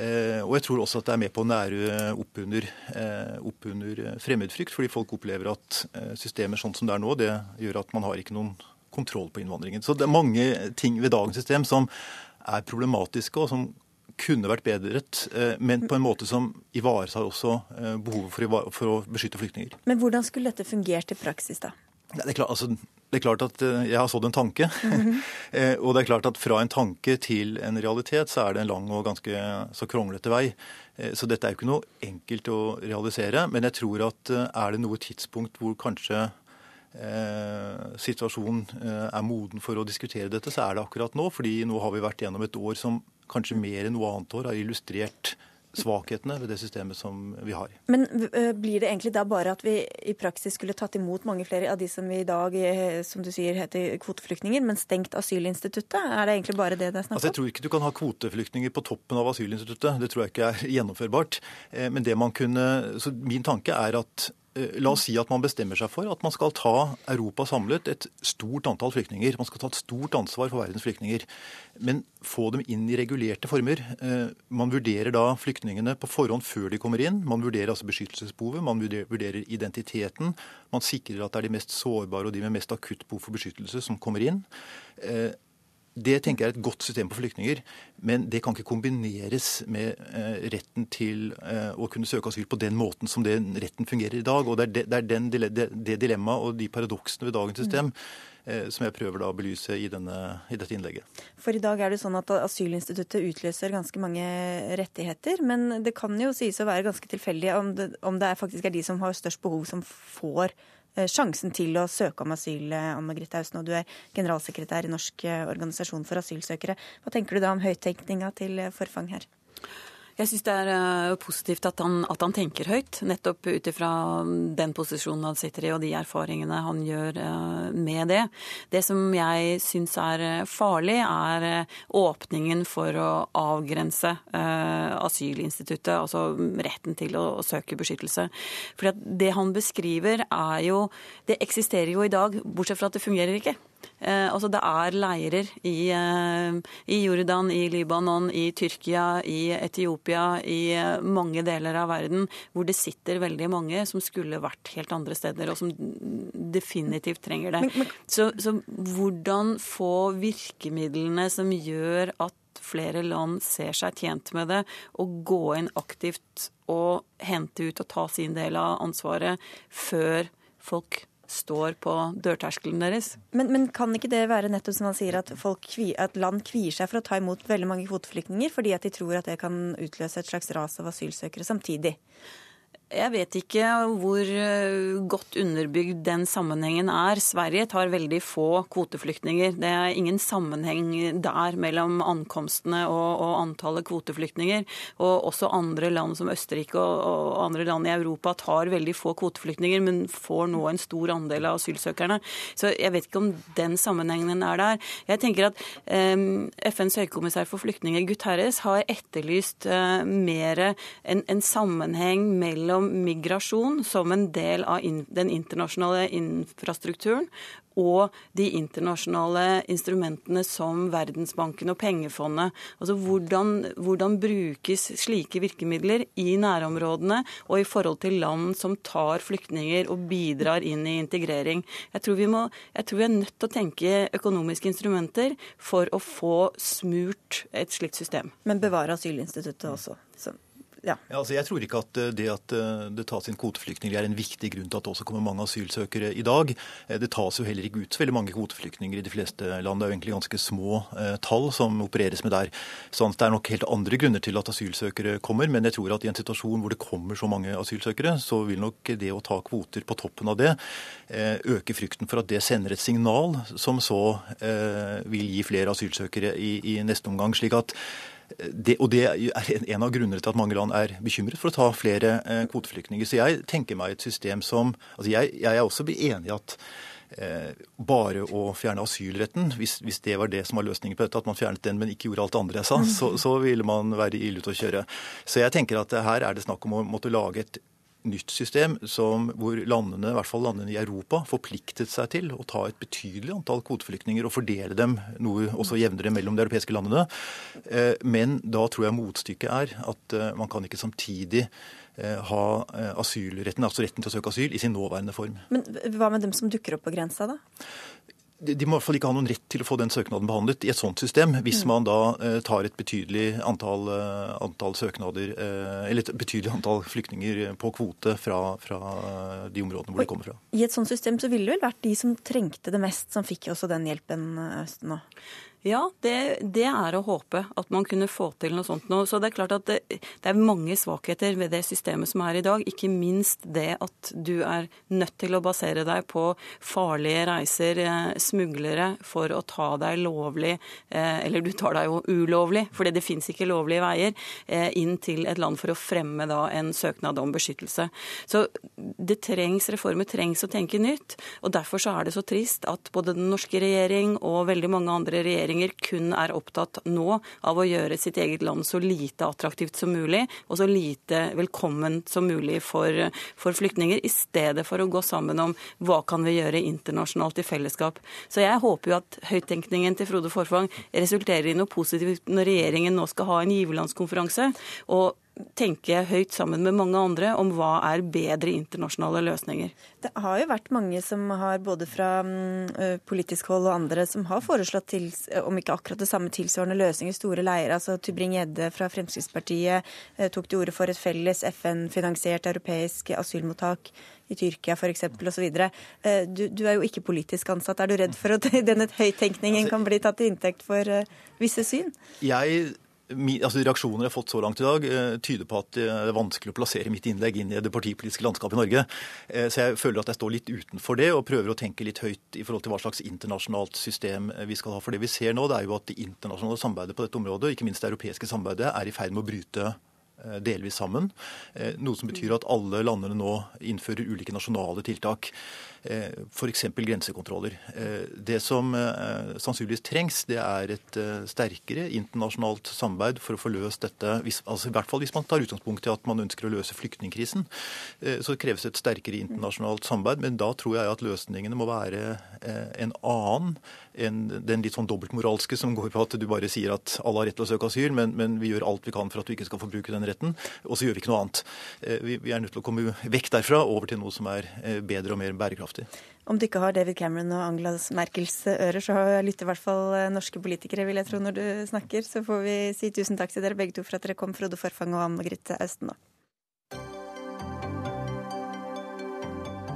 Eh, og jeg tror også at det er med på å nære opp under, eh, opp under fremmedfrykt, fordi folk opplever at eh, systemer sånn som det er nå, det gjør at man har ikke noen kontroll på innvandringen. Så det er mange ting ved dagens system som er problematiske, og som kunne vært bedret, eh, men på en måte som ivaretar også eh, behovet for, for, å beskytte flyktninger. Men hvordan skulle dette fungert i praksis, da? Det er, klart, altså, det er klart at jeg har sådd en tanke. Mm -hmm. og det er klart at fra en tanke til en realitet så er det en lang og ganske så kronglete vei. Så dette er jo ikke noe enkelt å realisere. Men jeg tror at er det noe tidspunkt hvor kanskje eh, situasjonen eh, er moden for å diskutere dette, så er det akkurat nå. fordi nå har vi vært gjennom et år som kanskje mer enn noe annet år har illustrert svakhetene ved det systemet som vi har. Men eh, blir det egentlig da bare at vi i praksis skulle tatt imot mange flere av de som vi i dag, eh, som du sier, heter kvoteflyktninger, men stengt asylinstituttet? Er det egentlig bare det det er snakk om? Altså, jeg tror ikke du kan ha kvoteflyktninger på toppen av asylinstituttet. Det tror jeg ikke er gjennomførbart. Men det man kunne, så min tanke er at Eh, la oss si at man bestemmer seg for at man skal ta Europa samlet et stort antall flyktninger. Man skal ta et stort ansvar for verdens flyktninger. Men få dem inn i regulerte former. Eh, man vurderer da flyktningene på forhånd før de kommer inn. Man vurderer altså beskyttelsesbehovet, man vurderer identiteten. Man sikrer at det er de mest sårbare og de med mest akutt behov for beskyttelse som kommer inn. Det tenker jeg er et godt system på flyktninger, men det kan ikke kombineres med eh, retten til eh, å kunne søke asyl på den måten som den retten fungerer i dag. Og Det er, den, det, dilemmaet og de paradoksene ved dagens system eh, som jeg prøver da å belyse i, denne, i, dette innlegget. For i dag er det sånn at asylinstituttet utløser ganske mange rettigheter, men det kan jo sies å være ganske tilfeldig om det, om det faktisk er de som har størst behov, som får sjansen til å søke om asyl, eh, Anne Margrethe Austen, og du er generalsekretær i Norsk eh, organisasjon for asylsøkere. Hva tenker du da om høyttenkninga til Forfang her? Jeg syns det er uh, positivt at han, at han, tenker høyt, nettopp ut ifra den posisjonen han sitter i og de erfaringene han gjør uh, med det. Det som jeg syns er uh, farlig, er åpningen for å avgrense asylinstituttet, altså retten til å, å søke beskyttelse. For det han beskriver er jo Det eksisterer jo i dag, bortsett fra at det fungerer ikke. Eh, altså det er leirer i, eh, i, Jordan, i Libanon, i Tyrkia, i Etiopia, i eh, mange deler av verden hvor det sitter veldig mange som skulle vært helt andre steder, og som definitivt trenger det. Men, men... Så, så hvordan få virkemidlene som gjør at flere land ser seg tjent med det, og gå inn aktivt og hente ut og ta sin del av ansvaret før folk står på dørterskelen deres. Men, men, kan ikke det være nettopp som han sier, at, folk, at, land kvier seg for å ta imot veldig mange kvoteflyktninger fordi at de tror at det kan utløse et slags ras av asylsøkere samtidig? Jeg vet ikke hvor eh, godt underbygd den sammenhengen er. Sverige tar veldig få kvoteflyktninger. Det er ingen sammenheng der mellom ankomstene og, og antallet kvoteflyktninger. Og også andre land som Østerrike og, og, andre land i Europa tar veldig få kvoteflyktninger, men får nå en stor andel av asylsøkerne. Så jeg vet ikke om den sammenhengen er der. Jeg tenker at um, FNs høykommissær for flyktninger, Guterres, har etterlyst uh, mer en, en sammenheng mellom om migrasjon som en del av den internasjonale infrastrukturen og de internasjonale instrumentene som Verdensbanken og pengefondet. Altså hvordan, hvordan, brukes slike virkemidler i nærområdene og i forhold til land som tar flyktninger og bidrar inn i integrering. Jeg tror vi, må, jeg tror vi er nødt til å tenke økonomiske instrumenter for å få smurt et slikt system. Men bevare asylinstituttet også. Så. Ja. Ja, altså jeg tror ikke at eh, det at eh, det tas inn kvoteflyktninger er en viktig grunn til at det også kommer mange asylsøkere i dag. Eh, det tas jo heller ikke ut så veldig mange kvoteflyktninger i de fleste land. Det er jo egentlig ganske små tall som opereres med der. Så det er nok helt andre grunner til at asylsøkere kommer. Men jeg tror at i en situasjon hvor det kommer så mange asylsøkere, så vil nok det å ta kvoter på toppen av det øke frykten for at det sender et signal som så vil gi flere asylsøkere i, i neste omgang. slik at det, og det er en av grunnene til at mange land er bekymret for å ta flere eh, kvoteflyktninger. Så jeg tenker meg et system som altså jeg, jeg er også enig i at eh, bare å fjerne asylretten, hvis, hvis, det var det som var løsningen på dette, at man fjernet den, men ikke gjorde alt det andre jeg sa, så, så ville man være ille ute å kjøre. Så jeg tenker at her er det snakk om å måtte lage et nytt system som, hvor landene, i hvert fall landene i Europa, forpliktet seg til å ta et betydelig antall kvoteflyktninger og fordele dem noe også jevnere mellom de europeiske landene. Eh, men da tror jeg motstykket er at eh, man kan ikke samtidig eh, ha asylretten, altså retten til å søke asyl, i sin nåværende form. Men hva med dem som dukker opp på grensa, da? De må i hvert fall ikke ha noen rett til å få den søknaden behandlet i et sånt system, hvis mm. man da eh, tar et betydelig antall, eh, antall, søknader, eh, eller et betydelig antall flyktninger på kvote fra, fra de områdene hvor de kommer fra. I et sånt system så ville det vel vært de som trengte det mest, som fikk også den hjelpen Østen nå? Ja, det, det, er å håpe at man kunne få til noe sånt nå. Så det er klart at det, det, er mange svakheter ved det systemet som er i dag. Ikke minst det at du er nødt til å basere deg på farlige reiser, eh, smuglere, for å ta deg lovlig, eh, eller du tar deg jo ulovlig, fordi det fins ikke lovlige veier, eh, inn til et land for å fremme da en søknad om beskyttelse. Så det trengs reformer, trengs å tenke nytt. Og derfor så er det så trist at både den norske regjering og veldig mange andre regjeringer regjeringer kun er opptatt nå av å gjøre sitt eget land så lite attraktivt som mulig, og så lite velkomment som mulig for, for flyktninger, i stedet for å gå sammen om hva kan vi gjøre internasjonalt i fellesskap. Så jeg håper jo at høyttenkningen til Frode Forfang resulterer i noe positivt når regjeringen nå skal ha en giverlandskonferanse. og tenke høyt sammen med mange andre om hva er bedre internasjonale løsninger. Det har jo vært mange som har, både fra mm, politisk hold og andre, som har foreslått til, om ikke akkurat det samme tilsvarende løsninger, store leirer. Altså Tybring-Gjedde fra Fremskrittspartiet tok til orde for et felles FN-finansiert europeisk asylmottak i Tyrkia f.eks. osv. Du, du er jo ikke politisk ansatt. Er du redd for at denne høyttenkningen kan bli tatt til inntekt for visse syn? Jeg altså Reaksjoner jeg har fått så langt i dag, eh, tyder på at det er vanskelig å plassere mitt innlegg inn i det partipolitiske landskapet i Norge. Eh, så jeg føler at jeg står litt utenfor det, og prøver å tenke litt høyt i forhold til hva slags internasjonalt system eh, vi skal ha. For det vi ser nå, det er jo at det internasjonale samarbeidet på dette området, ikke minst det europeiske samarbeidet, er i ferd med å bryte delvis sammen. Noe som betyr at alle landene nå innfører ulike nasjonale tiltak. Eh, f.eks. grensekontroller. Eh, det som eh, sannsynligvis trengs, det er et sterkere internasjonalt samarbeid for å få løst dette. altså I hvert fall hvis man tar utgangspunkt i at man ønsker å løse flyktningkrisen. Så kreves et sterkere internasjonalt samarbeid. Men da tror jeg at løsningene må være en annen enn den litt sånn dobbeltmoralske som går på at du bare sier at alle har rett til å søke asyl, men, men, vi gjør alt vi kan for at du ikke skal få bruke den retten, og så gjør vi ikke noe annet. Vi, vi er nødt til å komme vekk derfra over til noe som er bedre og mer bærekraftig kraftig. Om du ikke har David Cameron og Angela Merkels ører, så lytter i hvert fall eh, norske politikere, vil jeg tro, når du snakker. Så får vi si tusen takk til dere begge to for at dere kom, Frode Forfang og Anne Margrethe Austen.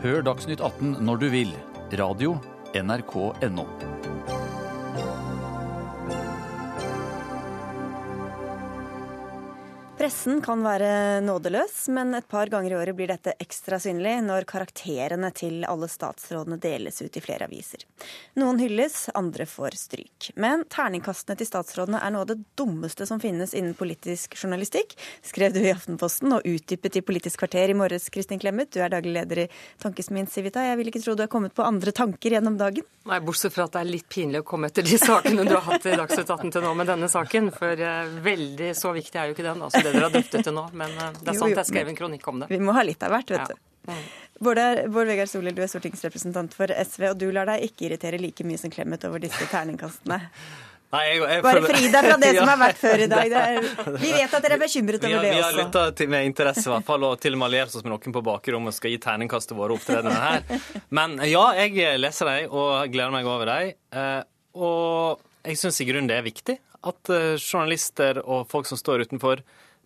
Hør Dagsnytt 18 når du vil. Radio NRK.no. Pressen kan være nådeløs, men et par ganger i året blir dette ekstra synlig når karakterene til alle statsrådene deles ut i flere aviser. Noen hylles, andre får stryk. Men terningkastene til statsrådene er noe av det dummeste som finnes innen politisk journalistikk, skrev du i Aftenposten og utdypet i Politisk kvarter i morges, Kristin Clemet. Du er daglig leder i Tankesmien Civita. Jeg vil ikke tro du har kommet på andre tanker gjennom dagen? Nei, bortsett fra at det er litt pinlig å komme etter de sakene du har hatt i Dagsnytt 18 til nå med denne saken, for uh, veldig så viktig er jo ikke den. altså det dere har drøftet til nå, men eh, det er sant jeg skrev en kronikk om det. Vi må ha litt av hvert, vet du. Mm. Bård, Bård Vegar Solhjell, du er stortingsrepresentant for SV, og du lar deg ikke irritere like mye som Clemet over disse terningkastene. Nei, jeg, jeg Bare fri deg fra det som har vært før i dag. Er, vi vet at dere er bekymret over det også. Vi har lytta med interesse, i hvert fall, og til og med alliert oss med noen på bakrommet og skal gi terningkast til våre opptredener her. Men ja, jeg leser dem og gleder meg over dem. Eh, og jeg syns i grunnen det er viktig at eh, journalister og folk som står utenfor,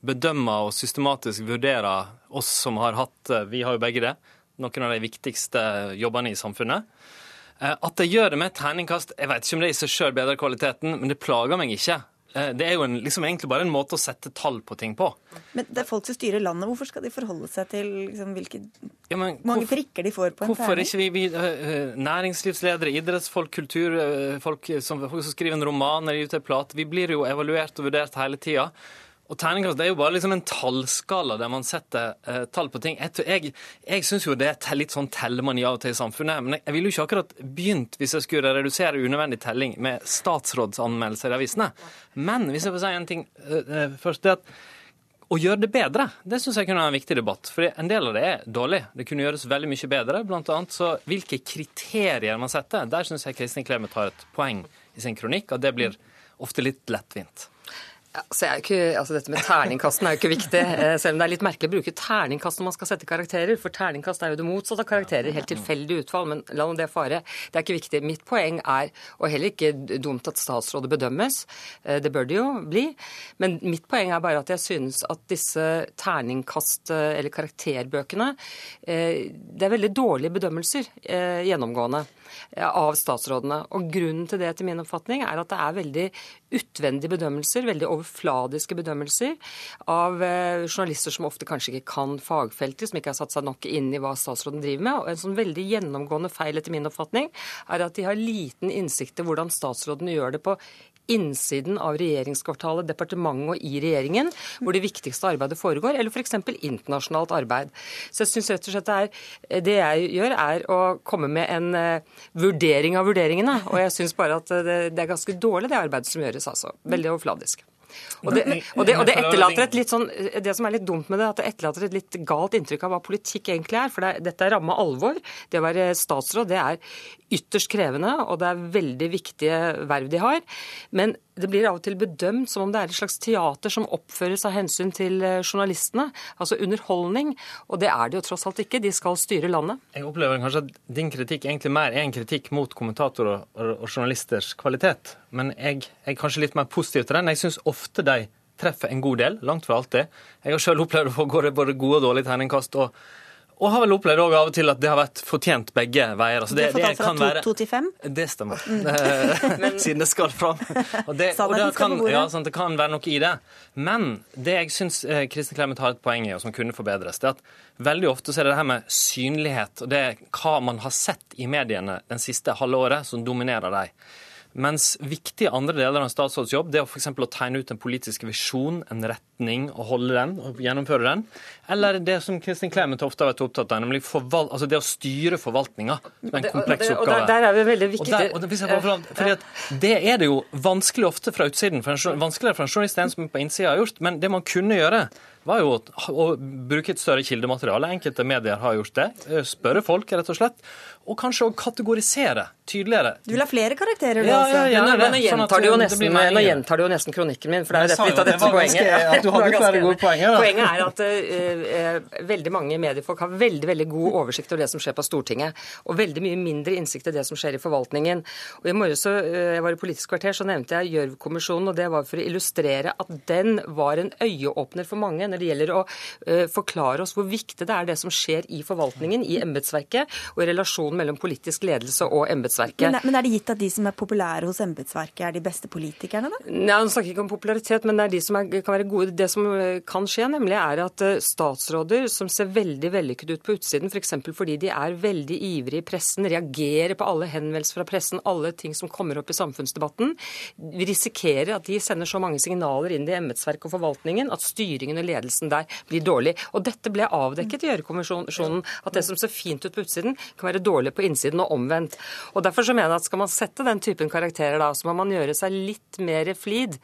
bedømmer og systematisk vurderer oss som har hatt eh, Vi har jo begge det. Noen av de viktigste jobbene i samfunnet. Eh, at de gjør det med terningkast, jeg vet ikke om det i seg sjøl bedrer kvaliteten, men det plager meg ikke. Eh, det er jo en, liksom egentlig bare en måte å sette tall på ting på. Men det er folk som styrer landet. Hvorfor skal de forholde seg til liksom, hvilke ja, men, mange hvorfor, prikker de får på en terning? Hvorfor ikke vi, vi næringslivsledere, idrettsfolk, kulturfolk som, som skriver en roman eller gir ut en plate, vi blir jo evaluert og vurdert hele tida. Og Terningkast det er jo bare liksom en tallskala der man setter uh, tall på ting. Jeg, jeg, jeg syns jo det er litt sånn tellemani av og til i samfunnet. Men jeg, jeg ville jo ikke akkurat begynt, hvis jeg skulle redusere unødvendig telling, med statsrådsanmeldelser i avisene. Men hvis jeg får si en ting uh, først, det at å gjøre det bedre, det syns jeg kunne være en viktig debatt. For en del av det er dårlig. Det kunne gjøres veldig mye bedre. Blant annet så hvilke kriterier man setter. Der syns jeg Kristin Clemet har et poeng i sin kronikk, at det blir ofte litt lettvint. Altså, ikke, altså Dette med terningkasten er jo ikke viktig, eh, selv om det er litt merkelig å bruke terningkast når man skal sette karakterer. For terningkast er jo det motsatte av karakterer. Helt tilfeldig utfall. Men la nå det fare. Det er ikke viktig. Mitt poeng er, og heller ikke dumt at statsrådet bedømmes, eh, det bør det jo bli, men mitt poeng er bare at jeg synes at disse terningkast- eller karakterbøkene Det er veldig dårlige bedømmelser gjennomgående av statsrådene. Og grunnen til det, etter min oppfatning, er at det er veldig utvendige bedømmelser, veldig overfladiske bedømmelser av eh, journalister som ofte kanskje ikke kan fagfeltet, som ikke har satt seg nok inn i hva statsråden driver med. Og en sånn veldig gjennomgående feil, etter min oppfatning, er at de har liten innsikt i hvordan statsrådene gjør det på innsiden av regjeringskvartalet, departementet og i regjeringen, hvor det viktigste arbeidet foregår, eller f.eks. internasjonalt arbeid. Så jeg synes rett og slett det, er, det jeg gjør, er å komme med en uh, vurdering av vurderingene. Og jeg syns bare at det, det, er ganske dårlig, det arbeidet som gjøres, altså. Veldig overfladisk. Og det, og, det, og det, etterlater et litt sånn, det som er litt dumt med det, at det etterlater et litt galt inntrykk av hva politikk egentlig er. For det, dette er ramme alvor. Det å være statsråd det er ytterst krevende, og det er veldig viktige verv de har. Men det blir av og til bedømt som om det er et slags teater som oppføres av hensyn til eh, journalistene. Altså underholdning. Og det er det jo tross alt ikke. De skal styre landet. Jeg opplever kanskje at din kritikk egentlig mer er en kritikk mot kommentatorer og journalisters kvalitet. Men jeg er kanskje litt mer positiv til den. Jeg syns ofte de treffer en god del, langt fra alltid. Jeg har selv opplevd å få både gode og dårlige tegningkast. og og har vel opplevd av og til at det har vært fortjent begge veier. Altså det, du har fått alt fra to til fem? Det stemmer. Mm. Siden det skal fram. Og det, og det, kan, ja, sånn, det kan være noe i det. Men det jeg syns eh, Kristin Clemet har et poeng i, og som kunne forbedres, det er at veldig ofte så er det det her med synlighet og det hva man har sett i mediene den siste halve året, som dominerer dem. Mens viktige andre deler av en statsråds jobb det er f.eks. å tegne ut en politisk visjon, en retning, og holde den og gjennomføre den. Eller det som Kristin Clemet ofte har vært opptatt av, nemlig altså det å styre forvaltninga. Som er en kompleks oppgave. Og der, er vi veldig viktige. Og der, og fordi det er det jo vanskelig ofte fra utsiden. Vanskeligere for en journalist enn som på innsida har gjort. Men det man kunne gjøre, var jo å, bruke et større kildemateriale. Enkelte medier har gjort det. Spørre folk, rett og slett. Og kanskje å kategorisere tydeligere. Du vil ha flere karakterer? Ja, ja, ja, nå gjentar, du jo nesten, nå gjentar du jo nesten kronikken min, for det er jo litt av dette poenget. At du hadde flere gode poenger, Poenget er at uh, veldig mange mediefolk har veldig veldig god oversikt over det som skjer på Stortinget, og veldig mye mindre innsikt i det som skjer i forvaltningen. Og I morges uh, jeg var i Politisk kvarter, så nevnte jeg Gjørv-kommisjonen, og det var for å illustrere at den var en øyeåpner for mange når det gjelder å uh, forklare oss hvor viktig det er det som skjer i forvaltningen, i embetsverket, og i relasjonen mellom politisk ledelse og embetsverket. Men, men, er det gitt at de som er populære hos embetsverket, er de beste politikerne, da? Nei, Nå snakker ikke om popularitet, men det er de som er, kan være gode. Det som eh, kan skje, nemlig er at eh, statsråder som ser veldig vellykket ut på utsiden, f.eks. For fordi de er veldig ivrige i pressen, reagerer på alle henvendelser fra pressen, alle ting som kommer opp i samfunnsdebatten, vi risikerer at de sender så mange signaler inn i embetsverket og forvaltningen at styringen og ledelsen der blir dårlig. Og dette ble avdekket i Gjørv-kommisjonen, at det som ser fint ut på utsiden, kan være dårlig på innsiden, og omvendt. Og Derfor så mener jeg at skal man sette den typen karakterer, da, så må man gjøre seg litt mer flid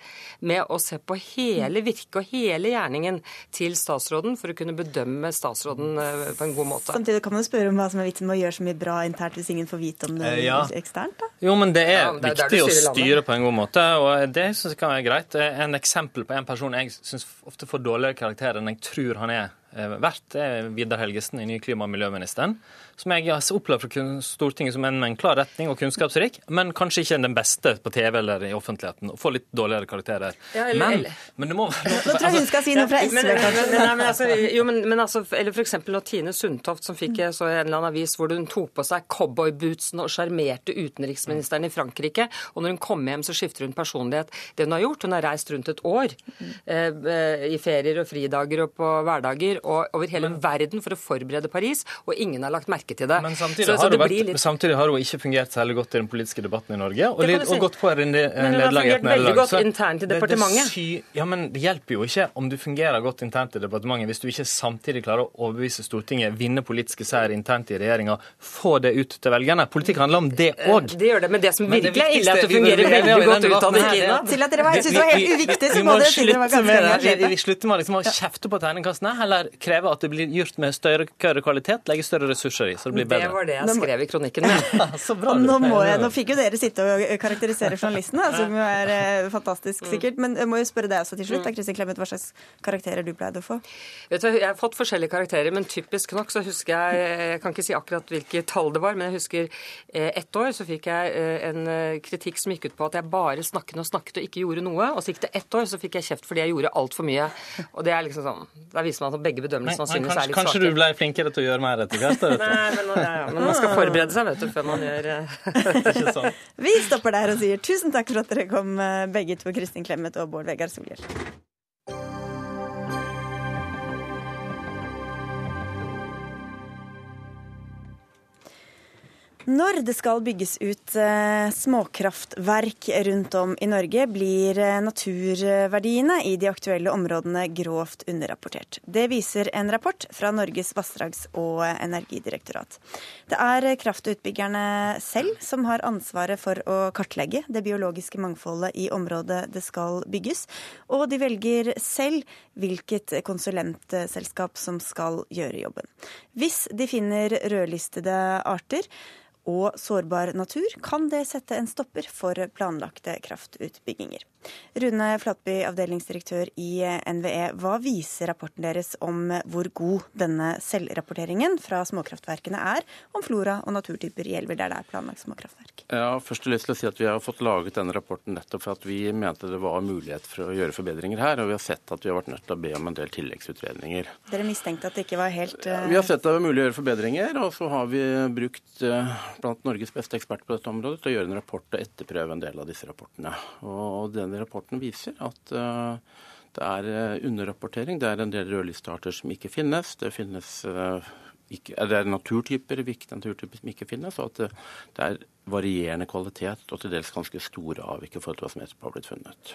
med å se på hele virket og hele gjerningen til statsråden, for å kunne bedømme statsråden eh, på en god måte. Samtidig kan man spørre om hva som er vitsen med å gjøre så mye bra internt hvis ingen får vite om det eh, ja. eksternt, da? Jo, men det er, ja, det er viktig å styre på en god måte, og det syns jeg kan være greit. En eksempel på en person jeg syns ofte får dårligere karakter enn jeg tror han er eh, verdt, er Vidar Helgesen, ny klima- og miljøministeren som jeg har opplevd fra Stortinget som en med en klar retning og kunnskapsrik, men kanskje ikke den beste på TV eller i offentligheten. Og får litt dårligere karakterer. Ja, eller, men, eller. men det må Nå tror jeg hun skal si noe fra SV, kanskje. Men, men, jo, men, men eller f.eks. Tine Sundtoft, som fikk så en eller annen avis hvor hun tok på seg cowboybootsen og sjarmerte utenriksministeren i Frankrike. Og når hun kommer hjem, så skifter hun personlighet. Det hun har gjort, hun har reist rundt et år eh, i ferier og fridager og på hverdager og over hele verden for å forberede Paris, og ingen har lagt merke merke til det. Men samtidig, så, har, så vært, litt... samtidig har, hun ikke fungert særlig godt i den politiske debatten i Norge. Og, litt, og gått på nederlag har fungert veldig godt internt i departementet. Det, det, ja, men det hjelper jo ikke om du fungerer godt internt i departementet hvis du ikke samtidig klarer å overbevise Stortinget, vinne politiske seier internt i regjeringa, få det ut til velgerne. Politikk handler om det òg. Eh, det gjør det, men det som virkelig er ille, er at det fungerer veldig godt utad i Kina. Til at dere var, jeg syns det var helt uviktig, så må dere si dere var ganske Vi slutter med liksom å kjefte på tegningkastene, heller kreve at det blir gjort med større kvalitet, legge større ressurser i, så det blir bedre. Det var det jeg skrev i kronikken min. så bra. Nå, må jeg, nå fikk jo dere sitte og karakterisere journalistene, som jo er eh, fantastisk sikkert. Men jeg må jo spørre deg også til slutt, da, Kristin Clemet, hva slags karakterer du pleide å få? Vet du, Jeg har fått forskjellige karakterer, men typisk nok så husker jeg Jeg kan ikke si akkurat hvilket tall det var, men jeg husker eh, ett år så fikk jeg eh, en eh, kritikk som gikk ut på at jeg bare snakket og snakket og ikke gjorde noe. Og så gikk det ett år, så fikk jeg kjeft fordi jeg gjorde altfor mye. Og det er liksom sånn Da viser man at begge bedømmelsene synes er litt svake. Kanskje du ble flinkere til å gjøre mer etter hvert? Nei, men, ja, ja. men man skal forberede seg vet du, før man gjør Ikke sant? Vi stopper der og sier tusen takk for at dere kom, begge to, Kristin Clemet og Bård Vegar Solhjell. Når det skal bygges ut eh, småkraftverk rundt om i Norge, blir eh, naturverdiene i de aktuelle områdene grovt underrapportert. Det viser en rapport fra Norges vassdrags- og energidirektorat. Det er kraftutbyggerne selv som har ansvaret for å kartlegge det biologiske mangfoldet i området det skal bygges, og de velger selv hvilket konsulentselskap som skal gjøre jobben. Hvis de finner rødlistede arter, og sårbar natur, kan det sette en stopper for planlagte kraftutbygginger. Rune Flatby, avdelingsdirektør i NVE. Hva viser rapporten deres om hvor god denne selvrapporteringen fra småkraftverkene er om flora og naturtyper i elver der det er planlagt småkraftverk? Ja, først har jeg lyst til å si at Vi har fått laget denne rapporten nettopp for at vi mente det var mulighet for å gjøre forbedringer her. Og vi har sett at vi har vært nødt til å be om en del tilleggsutredninger. Dere mistenkte at det ikke var helt uh... Vi har sett at det var mulig å gjøre forbedringer, og så har vi brukt uh, blant Norges beste eksperter på dette området til å gjøre en rapport og etterprøve en del av disse rapportene. Og denne rapporten viser at uh, det er eh, underrapportering. Det er en del rødlistearter som ikke finnes. Det finnes uh, ikke, det er naturtyper, viktige naturtyper som ikke finnes, og at det, det er varierende kvalitet og til dels ganske store avvik i forhold til hva som etterpå har blitt funnet.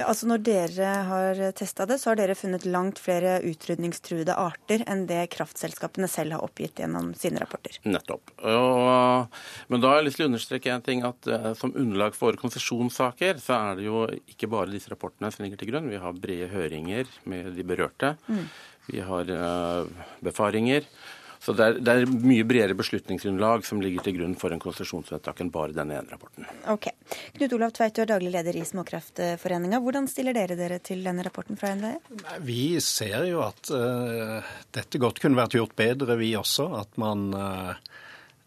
Altså Når dere har testa det, så har dere funnet langt flere utrydningstruede arter enn det kraftselskapene selv har oppgitt gjennom sine rapporter? Nettopp. Og, men da har jeg lyst til å understreke en ting at uh, som underlag for konsesjonssaker, så er det jo ikke bare disse rapportene som ligger til grunn. Vi har brede høringer med de berørte. Mm. Vi har uh, befaringer. Så det er, det er, mye bredere beslutningsgrunnlag som ligger til grunn for en konsesjonsvedtak enn bare denne ene rapporten. Ok. Knut Olav Tveit, du er daglig leder i Småkraftforeninga. Hvordan stiller dere dere til denne rapporten fra NVE? Vi ser jo at uh, dette godt kunne vært gjort bedre, vi også. At man uh,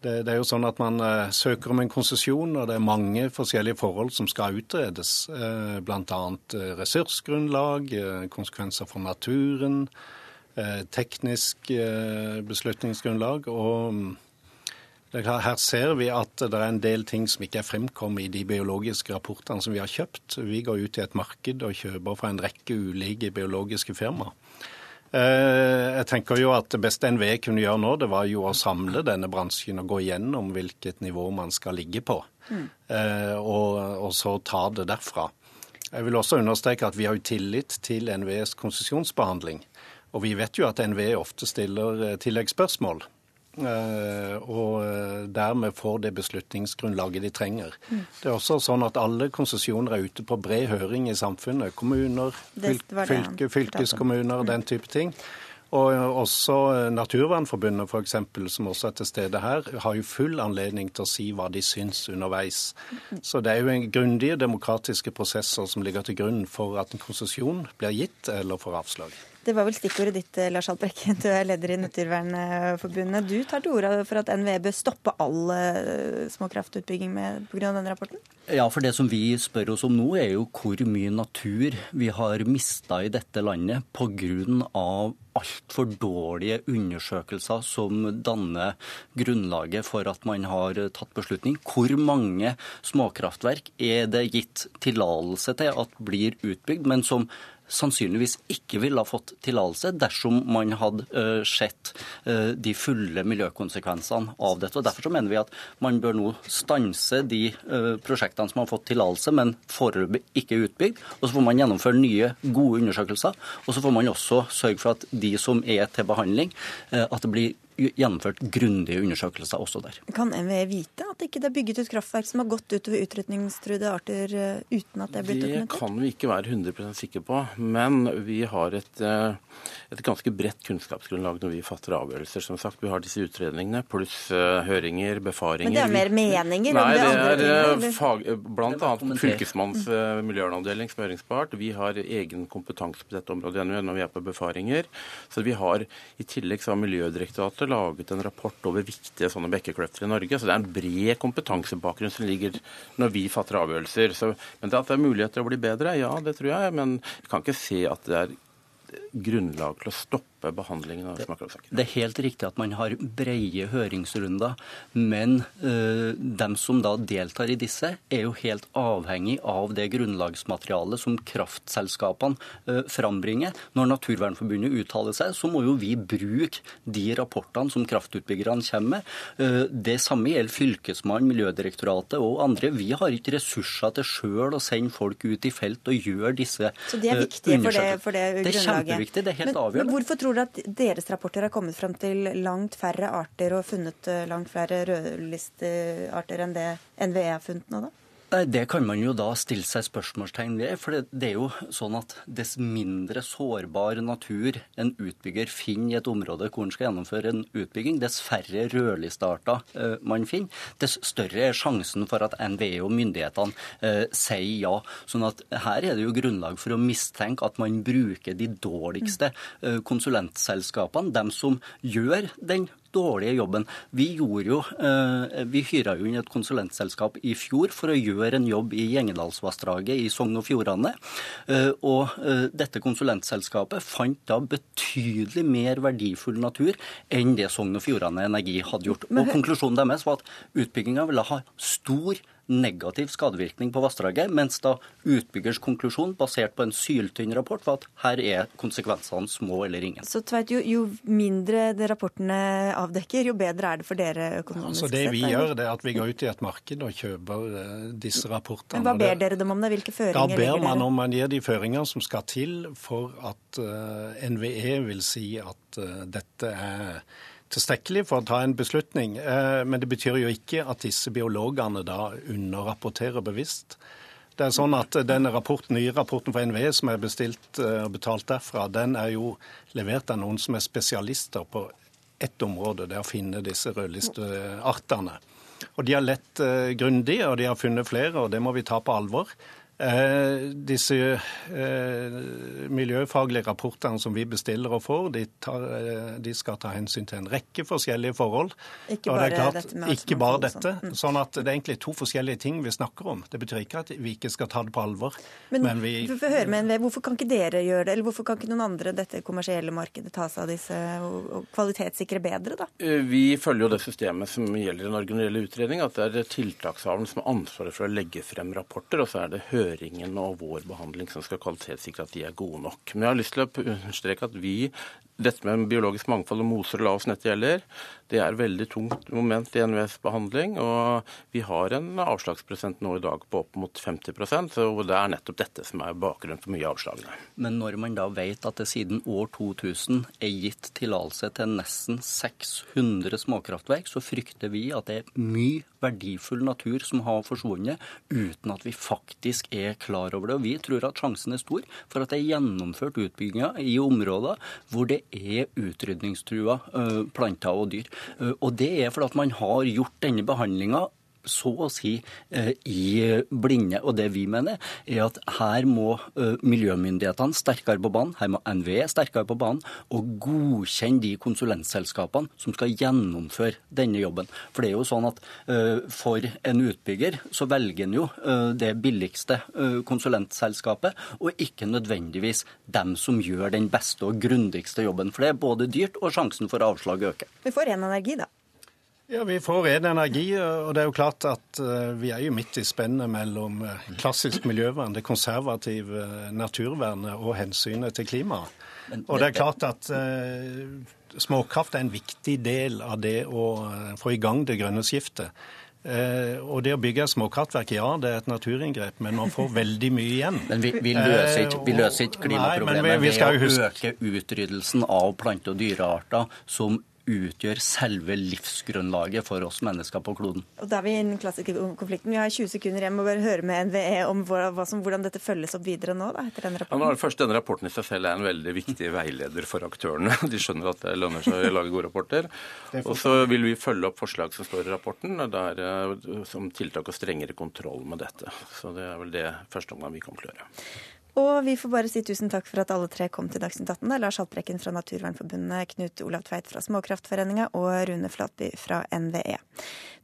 det, det, er jo sånn at Man uh, søker om en konsesjon, og det er mange forskjellige forhold som skal utredes. Uh, Bl.a. ressursgrunnlag, konsekvenser for naturen, teknisk beslutningsgrunnlag. og mm, her ser vi at det er en del ting som ikke er fremkommet i de biologiske rapportene som vi har kjøpt. Vi går ut i et marked og kjøper fra en rekke ulike biologiske firmaer. Jeg tenker jo at Det beste NVE kunne gjøre nå, det var jo å samle denne bransjen og gå igjennom hvilket nivå man skal ligge på, mm. og, og så ta det derfra. Jeg vil også understreke at vi har jo tillit til NVEs konsesjonsbehandling. Og vi vet jo at NVE ofte stiller tilleggsspørsmål. Og dermed får det beslutningsgrunnlaget de trenger. Mm. Det er også sånn at alle konsesjoner er ute på bred høring i samfunnet. Kommuner, fylke, fylkeskommuner, den type ting. Og også Naturvernforbundet f.eks., som også er til stede her, har jo full anledning til å si hva de syns underveis. Så det er jo en grundige demokratiske prosesser som ligger til grunn for at en konsesjon blir gitt eller får avslag. Det var vel stikkordet ditt, Lars Haltbrekken. Du er leder i Naturvernforbundet. Du tar til orde for at NVE bør stoppe all småkraftutbygging pga. denne rapporten? Ja, for det som vi spør oss om nå, er jo hvor mye natur vi har mista i dette landet pga. altfor dårlige undersøkelser som danner grunnlaget for at man har tatt beslutning. Hvor mange småkraftverk er det gitt tillatelse til at blir utbygd, men som sannsynligvis ikke ville ha fått tillatelse dersom man hadde uh, sett uh, de fulle miljøkonsekvensene av dette. Og Derfor så mener vi at man bør nå stanse de uh, prosjektene som har fått tillatelse, men foreløpig ikke utbygd. Og så får man gjennomføre nye, gode undersøkelser. Og så får man også sørge for at de som er til behandling, at det blir gjennomført grundige undersøkelser også der. Kan NVE vite at ikke det er bygget ut kraftverk som har gått utover utrydningstruede arter eh, uten at det er blitt Det kan vi ikke være 100 sikre på, men vi har et, eh, et ganske bredt kunnskapsgrunnlag når vi fatter avgjørelser. Som sagt, Vi har disse utredningene pluss eh, høringer, befaringer. Men det er mer meninger Nei, det det andre er fag, blant annet. Fylkesmannens eh, miljøvernavdeling som høringspart. Vi har egen kompetanse på dette området når vi er på befaringer. Så vi har, I tillegg så har Miljødirektoratet laget en rapport over viktige sånne bekkekløfter i Norge. Så det er en bred kompetansebakgrunn som ligger når vi fatter avgjørelser. Så, men det at det er muligheter å bli bedre, ja det tror jeg. Men vi kan ikke se at det er grunnlag til å stoppe behandlingen av smakkløksaker. Det er helt riktig at man har breie høringsrunder, men øh, dem som da deltar i disse, er jo helt avhengig av det grunnlagsmaterialet som kraftselskapene øh, frambringer. Når Naturvernforbundet uttaler seg, så må jo vi bruke de rapportene som kraftutbyggerne kommer med. Øh, det samme gjelder Fylkesmannen, Miljødirektoratet og andre. Vi har ikke ressurser til sjøl å sende folk ut i felt og gjøre disse Så de er viktig viktige for det, undersøkelsene. for det Det er kjempeviktig, det er helt men, avgjørende. Men hvorfor tror dere at deres rapporter har kommet fram til langt færre arter og funnet eh, langt flere rødlistearter enn det NVE har funnet nå, da? Nei, Det kan man jo da stille seg spørsmålstegn ved. For det, er jo sånn at dess mindre sårbar natur en utbygger finner i et område hvor en skal gjennomføre en utbygging, dess færre rødlistearter eh, man finner, dess større er sjansen for at NVE og myndighetene eh, sier ja. Sånn at her er det jo grunnlag for å mistenke at man bruker de dårligste eh, konsulentselskapene, dem som gjør den dårlige jobben. Vi gjorde jo, eh, vi hyra jo inn et konsulentselskap i fjor for å gjøre en jobb i Gjengedalsvassdraget i Sogn og Fjordane. Eh, Og eh, dette konsulentselskapet fant da betydelig mer verdifull natur enn det Sogn og Fjordane Energi hadde gjort. Og konklusjonen deres var at utbygginga ville ha stor negativ skadevirkning på vassdraget, mens da utbyggers konklusjon, basert på en syltynn rapport, var at her er konsekvensene små eller ingen. Så tvert, jo, jo mindre det rapportene avdekker, jo bedre er det for dere økonomisk Så det vi sett, gjør, det er at vi går ut i et marked og kjøper eh, disse rapportene. Men hva ber dere dem om det? Hvilke føringer ligger der? Da ber man om man gir de føringer som skal til for at eh, NVE vil si at eh, dette er tilstrekkelig for å ta en beslutning. Eh, men det betyr jo ikke at disse biologene da underrapporterer bevisst. Det er sånn at den rapporten, nye rapporten fra NVE som er bestilt eh, og betalt derfra, den er jo levert av noen som er spesialister på ett område, det er å finne disse rødlisteartene. Og de har lett eh, grundig, og de har funnet flere, og det må vi ta på alvor. Eh, disse eh, miljøfaglige rapportene som vi bestiller og får, de, tar, eh, de skal ta hensyn til en rekke forskjellige forhold. Ikke bare, det klart, dette med Ikke bare dette. sånn. Sånn at det er egentlig to forskjellige ting vi snakker om. Det betyr ikke at vi ikke skal ta det på alvor. Men, Men vi vi får høre med NVE, hvorfor kan ikke dere gjøre det, eller hvorfor kan ikke noen andre dette kommersielle markedet ta seg av disse og, og kvalitetssikre bedre, da? Eh, Vi følger jo det systemet som gjelder i Norge når det gjelder utredning, at det er tiltakshaveren som har ansvaret for å legge frem rapporter, og så er det høringen og vår behandling som skal kvalitetssikre at de er gode nok. Men jeg har lyst til å understreke at vi, dette med biologisk mangfold og moser og lavt nett gjelder, det er et veldig tungt moment i NVS behandling, og vi har en avslagsprosent nå i dag på opp mot 50% så det er nettopp dette som er bakgrunnen for mye av avslagene. Men når man da vet at det siden år 2000 er gitt tillatelse til nesten 600 småkraftverk, så frykter vi at det er mye verdifull natur som har forsvunnet, uten at vi faktisk er klar over det. Og vi tror at sjansen er stor for at det er gjennomført utbygginger i områder hvor det er utrydningstrua planter og dyr. Og det er fordi at man har gjort denne behandlinga så å si eh, i blinde. Og det vi mener, er at her må eh, miljømyndighetene sterkere på banen, her må NVE sterkere på banen, og godkjenne de konsulentselskapene som skal gjennomføre denne jobben. For det er jo sånn at eh, for en utbygger så velger en jo det billigste konsulentselskapet, og ikke nødvendigvis dem som gjør den beste og grundigste jobben. For det er både dyrt, og sjansen for avslag øker. Vi får ren energi, da. Ja, Vi får ren energi, og det er jo klart at eh, vi er jo midt i spennet mellom eh, klassisk miljøvern, det konservative eh, naturvernet og hensynet til klimaet. Og det er klart at småkraft er en viktig del av det å få i gang det grønne skiftet. Eh, og det å bygge et småkraftverk, ja, det er et naturinngrep, men man får veldig mye igjen. Men vi, vi løser ikke, vi løser ikke Nei, klimaproblemet vi- vi ved å øke utryddelsen av plante- og dyrearter som utgjør selve livsgrunnlaget for oss mennesker på kloden. Og Da er vi i den klassiske konflikten. Vi har 20 sekunder igjen og bare høre med NVE om hvordan dette følges opp videre nå, da, etter denne rapporten. Ja, først, Denne rapporten i seg selv er en veldig viktig veileder for aktørene. De skjønner at det lønner seg å lage gode rapporter. Og så vil vi følge opp forslag som står i rapporten, der, eh, som tiltak og strengere kontroll med dette. Så det er vel det første omgang vi kommer til å gjøre. Og vi får bare si tusen takk for at alle tre kom til Dagsnytt 18. Er Lars Haltbrekken fra Naturvernforbundet, Knut Olav Tveit fra Småkraftforeninga og Rune Flatby fra NVE.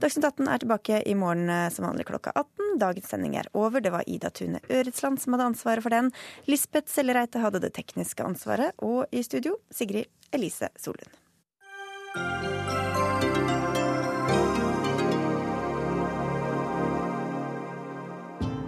Dagsnytt 18 er tilbake i morgen eh, som vanlig klokka 18. Dagens sending er over. Det var Ida Tune Øretsland som hadde ansvaret for den. Lisbeth Sellereite hadde det tekniske ansvaret. Og i studio Sigrid Elise Solund.